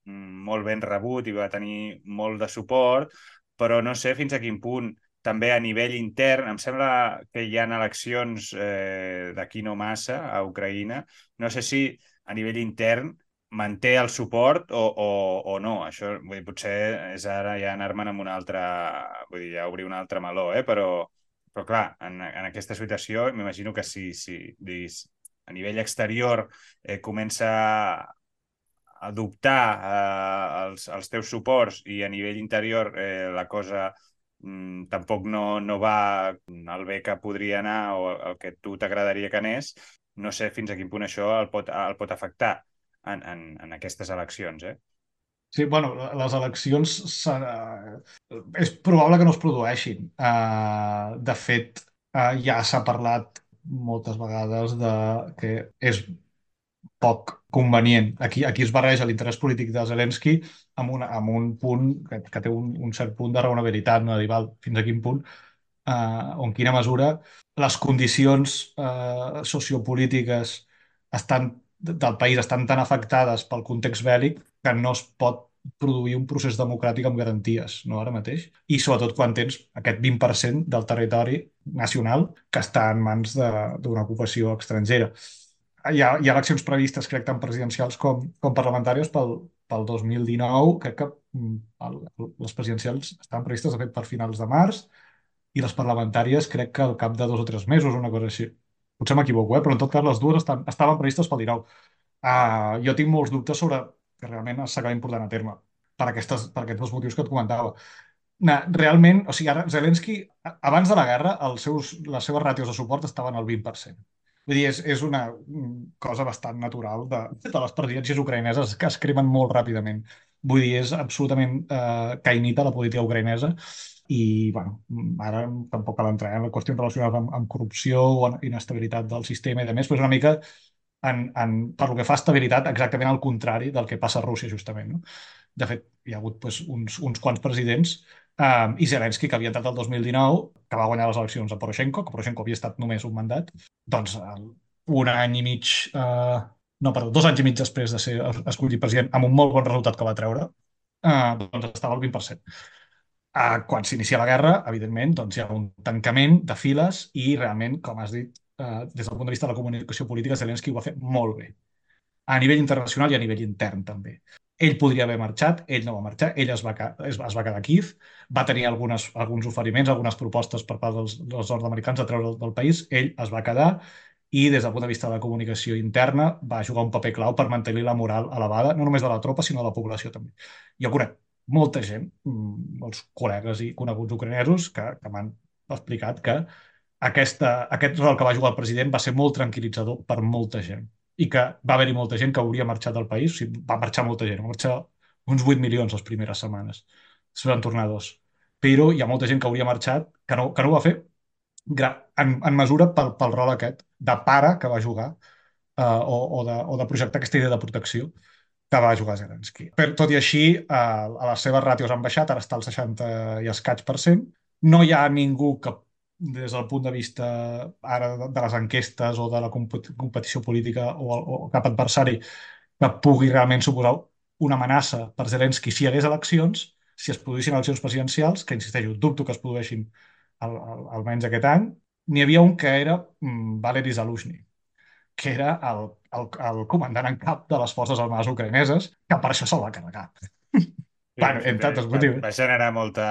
mm, molt ben rebut i va tenir molt de suport, però no sé fins a quin punt també a nivell intern, em sembla que hi ha eleccions eh, d'aquí no massa a Ucraïna, no sé si a nivell intern manté el suport o, o, o no. Això vull dir, potser és ara ja anar-me'n amb una altra... Vull dir, ja obrir un altre meló, eh? però, però clar, en, en aquesta situació m'imagino que si, si diguis, a nivell exterior eh, comença a adoptar eh, els, els teus suports i a nivell interior eh, la cosa mm, tampoc no, no va al bé que podria anar o el que tu t'agradaria que anés, no sé fins a quin punt això el pot, el pot afectar en, en, en aquestes eleccions. Eh? Sí, bueno, les eleccions és probable que no es produeixin. Uh, de fet, uh, ja s'ha parlat moltes vegades de que és poc convenient. Aquí, aquí es barreja l'interès polític de Zelensky amb, una, amb un punt que, que té un, un cert punt de raonabilitat, no? dir, val, fins a quin punt, eh, o en quina mesura les condicions eh, sociopolítiques estan, del país estan tan afectades pel context bèl·lic que no es pot produir un procés democràtic amb garanties, no ara mateix? I sobretot quan tens aquest 20% del territori nacional que està en mans d'una ocupació estrangera hi ha, hi ha eleccions previstes, crec, tant presidencials com, com parlamentàries pel, pel 2019. Crec que mm, el, les presidencials estan previstes, de fet, per finals de març i les parlamentàries crec que al cap de dos o tres mesos, una cosa així. Potser m'equivoco, eh? però en tot cas les dues estan, estaven previstes pel 19. Uh, jo tinc molts dubtes sobre que realment s'acabin portant a terme per, aquestes, per aquests dos motius que et comentava. Na, realment, o sigui, ara Zelensky, abans de la guerra, els seus, les seves ràtios de suport estaven al 20%. Vull dir, és, és una cosa bastant natural de, de les presidències ucraïneses que es cremen molt ràpidament. Vull dir, és absolutament eh, caïnita la política ucraïnesa i, bueno, ara tampoc cal entrar en la qüestió relacionada amb, amb corrupció o inestabilitat del sistema i de més, però és una mica en, en, per lo que fa estabilitat, exactament al contrari del que passa a Rússia, justament. No? De fet, hi ha hagut pues, uns, uns quants presidents Um, I Zelensky, que havia entrat el 2019, que va guanyar les eleccions a Poroshenko, que Poroshenko havia estat només un mandat, doncs un any i mig, uh, no, perdó, dos anys i mig després de ser escollit president, amb un molt bon resultat que va treure, uh, doncs estava al 20%. Uh, quan s'inicia la guerra, evidentment, doncs hi ha un tancament de files i realment, com has dit, uh, des del punt de vista de la comunicació política, Zelensky ho va fer molt bé. A nivell internacional i a nivell intern, també. Ell podria haver marxat, ell no va marxar, ell es va, es, es va quedar a va tenir algunes, alguns oferiments, algunes propostes per part dels, dels nord-americans de treure del, del país, ell es va quedar i des del punt de vista de la comunicació interna va jugar un paper clau per mantenir la moral elevada, no només de la tropa, sinó de la població també. Jo conec molta gent, mm, molts col·legues i coneguts ucranesos que, que m'han explicat que aquesta, aquest rol que va jugar el president va ser molt tranquil·litzador per molta gent i que va haver-hi molta gent que hauria marxat del país, o sigui, va marxar molta gent, va marxar uns 8 milions les primeres setmanes, es van tornar dos. Però hi ha molta gent que hauria marxat que no, que no ho va fer en, en mesura pel, pel rol aquest de pare que va jugar uh, o, o, de, o de projectar aquesta idea de protecció que va jugar Zelensky. Per, tot i així, uh, les seves ràtios han baixat, ara està al 60 i escaig per cent. No hi ha ningú que des del punt de vista ara de les enquestes o de la competició política o, o cap adversari que pugui realment suposar una amenaça per Zelensky si hi hagués eleccions, si es produïssin eleccions presidencials, que insisteixo, dubto que es produeixin al, al, almenys aquest any, n'hi havia un que era mm, Valery Zaluzhny, que era el, el, el comandant en cap de les forces armades ucraïneses, que per això se'l va carregar. Sí, bueno, entre altres motius. Va generar molta,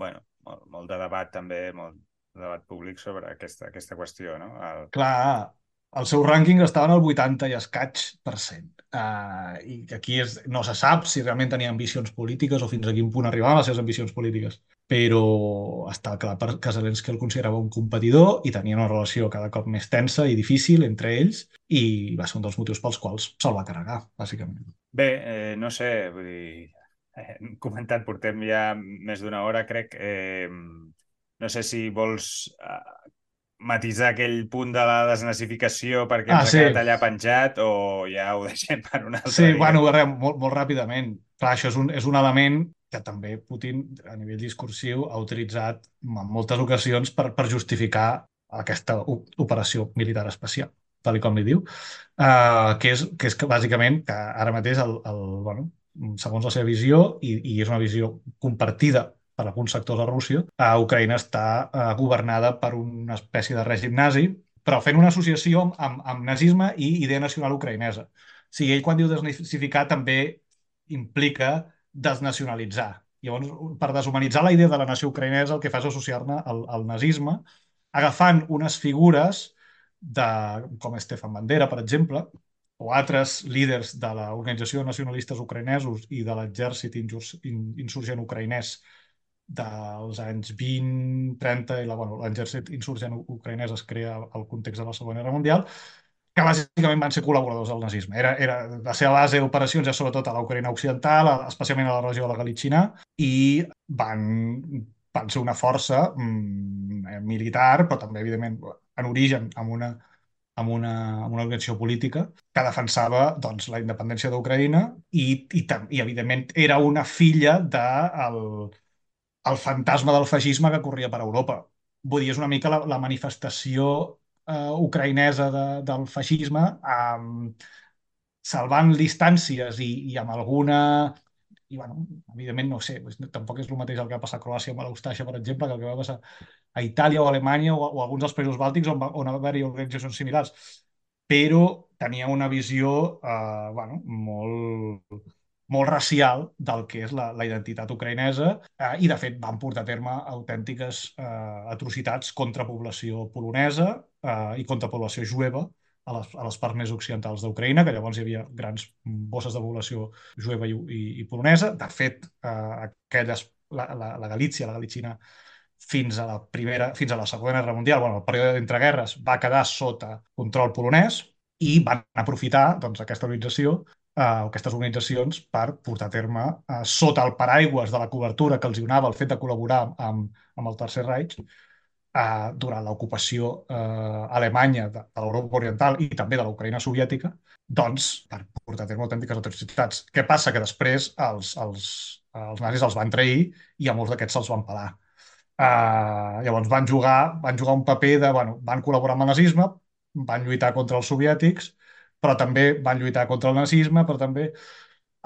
bueno, molt, molt de debat també, molt, debat públic sobre aquesta, aquesta qüestió, no? El... Clar, el seu rànquing estava en el 80 i escaig per cent. Uh, I aquí és, no se sap si realment tenia ambicions polítiques o fins a quin punt arribaven les seves ambicions polítiques. Però està clar que Zelensky el considerava un competidor i tenia una relació cada cop més tensa i difícil entre ells i va ser un dels motius pels quals se'l va carregar, bàsicament. Bé, eh, no sé, vull dir, eh, hem comentat, portem ja més d'una hora, crec, eh, no sé si vols uh, matisar aquell punt de la desnazificació perquè ah, ens sí. ha quedat allà penjat o ja ho deixem per un altre Sí, dia. bueno, res, molt, molt ràpidament. Clar, això és un, és un element que també Putin, a nivell discursiu, ha utilitzat en moltes ocasions per, per justificar aquesta operació militar especial, tal com li diu, uh, que, és, que és que bàsicament que ara mateix, el, el, bueno, segons la seva visió, i, i és una visió compartida per alguns sectors de Rússia, a Ucraïna està eh, governada per una espècie de règim nazi, però fent una associació amb, amb nazisme i idea nacional ucraïnesa. O sigui, ell quan diu desnazificar també implica desnacionalitzar. Llavors, per deshumanitzar la idea de la nació ucraïnesa, el que fa és associar-ne al, al nazisme, agafant unes figures de, com Stefan Bandera, per exemple, o altres líders de l'Organització Nacionalistes Ucraïnesos i de l'exèrcit insurgent ucraïnès dels anys 20, 30 i l'exèrcit bueno, insurgent ucraïnès es crea al context de la Segona Guerra Mundial, que bàsicament van ser col·laboradors del nazisme. Era, era, la seva base d'operacions ja sobretot a l'Ucraïna Occidental, especialment a la regió de la Galícia, i van, van ser una força mm, militar, però també, evidentment, en origen, amb una amb una, amb una organització política que defensava doncs, la independència d'Ucraïna i, i, i, evidentment, era una filla de el, fantasma del feixisme que corria per Europa. Vull dir, és una mica la, la manifestació eh, ucraïnesa de, del feixisme, eh, salvant distàncies i, i amb alguna i, bueno, evidentment, no sé, tampoc és el mateix el que va passar a Croàcia amb l'Eustàcia, per exemple, que el que va passar a Itàlia o a Alemanya o, o a alguns dels països bàltics on, va, on va haver-hi organitzacions similars. Però tenia una visió eh, bueno, molt, molt racial del que és la, la identitat ucraïnesa eh, i, de fet, van portar a terme autèntiques eh, atrocitats contra població polonesa eh, i contra població jueva a les, a les parts més occidentals d'Ucraïna, que llavors hi havia grans bosses de població jueva i, i, i polonesa. De fet, eh, aquelles, la, la, la Galícia, la Galicina, fins a la primera, fins a la Segona Guerra Mundial, bueno, el període d'entreguerres, va quedar sota control polonès i van aprofitar doncs, aquesta organització eh, aquestes organitzacions per portar a terme eh, sota el paraigües de la cobertura que els donava el fet de col·laborar amb, amb el Tercer Reich eh, durant l'ocupació eh, alemanya de, de l'Europa Oriental i també de l'Ucraïna soviètica, doncs per portar a terme autèntiques atrocitats. Què passa? Que després els, els, els nazis els van trair i a molts d'aquests se'ls van pelar. Uh, llavors van jugar, van jugar un paper de... Bueno, van col·laborar amb el nazisme, van lluitar contra els soviètics, però també van lluitar contra el nazisme, però també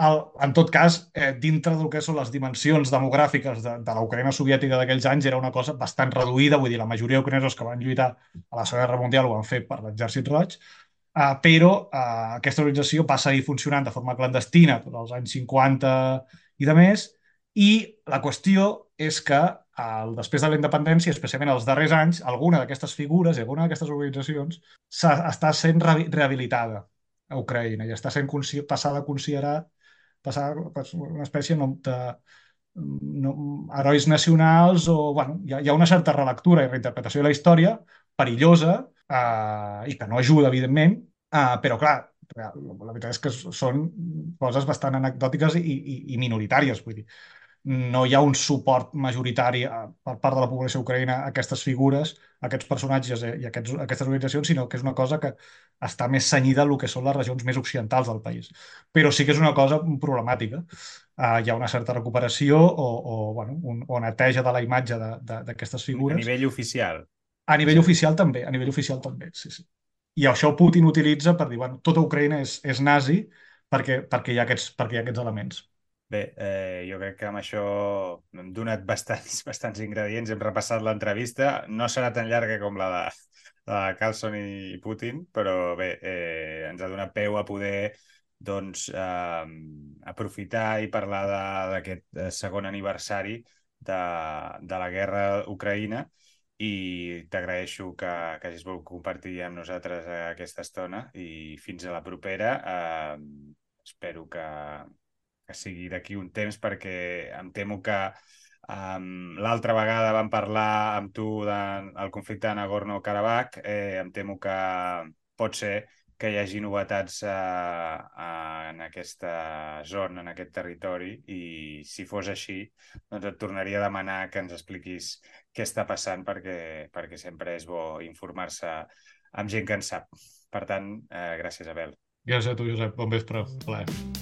el, en tot cas, eh, dintre del que són les dimensions demogràfiques de, de l'Ucraïna soviètica d'aquells anys era una cosa bastant reduïda, vull dir, la majoria d'ucraïnesos que van lluitar a la Segona Guerra Mundial ho van fer per l'exèrcit roig, eh, però eh, aquesta organització va seguir funcionant de forma clandestina tots els anys 50 i de més, i la qüestió és que el, després de la independència, especialment els darrers anys, alguna d'aquestes figures i alguna d'aquestes organitzacions està sent rehabilitada a Ucraïna i està sent passada a considerar passar una espècie de no, herois nacionals o bueno, hi, ha, hi ha una certa relectura i reinterpretació de la història perillosa eh, i que no ajuda, evidentment, eh, però clar, la veritat és que són coses bastant anecdòtiques i, i, i minoritàries, vull dir no hi ha un suport majoritari eh, per part de la població ucraïna a aquestes figures, a aquests personatges eh, i a aquests, a aquestes organitzacions, sinó que és una cosa que està més senyida al que són les regions més occidentals del país. Però sí que és una cosa problemàtica. Uh, hi ha una certa recuperació o, o, bueno, un, o neteja de la imatge d'aquestes figures. A nivell oficial. A nivell sí. oficial també, a nivell oficial també, sí, sí. I això Putin utilitza per dir, bueno, tota Ucraïna és, és nazi perquè, perquè, hi ha aquests, perquè hi ha aquests elements. Bé, eh, jo crec que amb això hem donat bastants, bastants ingredients, hem repassat l'entrevista. No serà tan llarga com la de, la de Carlson i Putin, però bé, eh, ens ha donat peu a poder doncs, eh, aprofitar i parlar d'aquest eh, segon aniversari de, de la guerra Ucraïna i t'agraeixo que, que hagis volgut compartir amb nosaltres aquesta estona i fins a la propera. Eh, espero que, que sigui d'aquí un temps, perquè em temo que um, l'altra vegada vam parlar amb tu del de, conflicte de Nagorno-Karabakh, eh, em temo que pot ser que hi hagi novetats uh, uh, en aquesta zona, en aquest territori, i si fos així, doncs et tornaria a demanar que ens expliquis què està passant, perquè, perquè sempre és bo informar-se amb gent que en sap. Per tant, eh, gràcies, Abel. Gràcies a tu, Josep. Bon vespre. Plaer.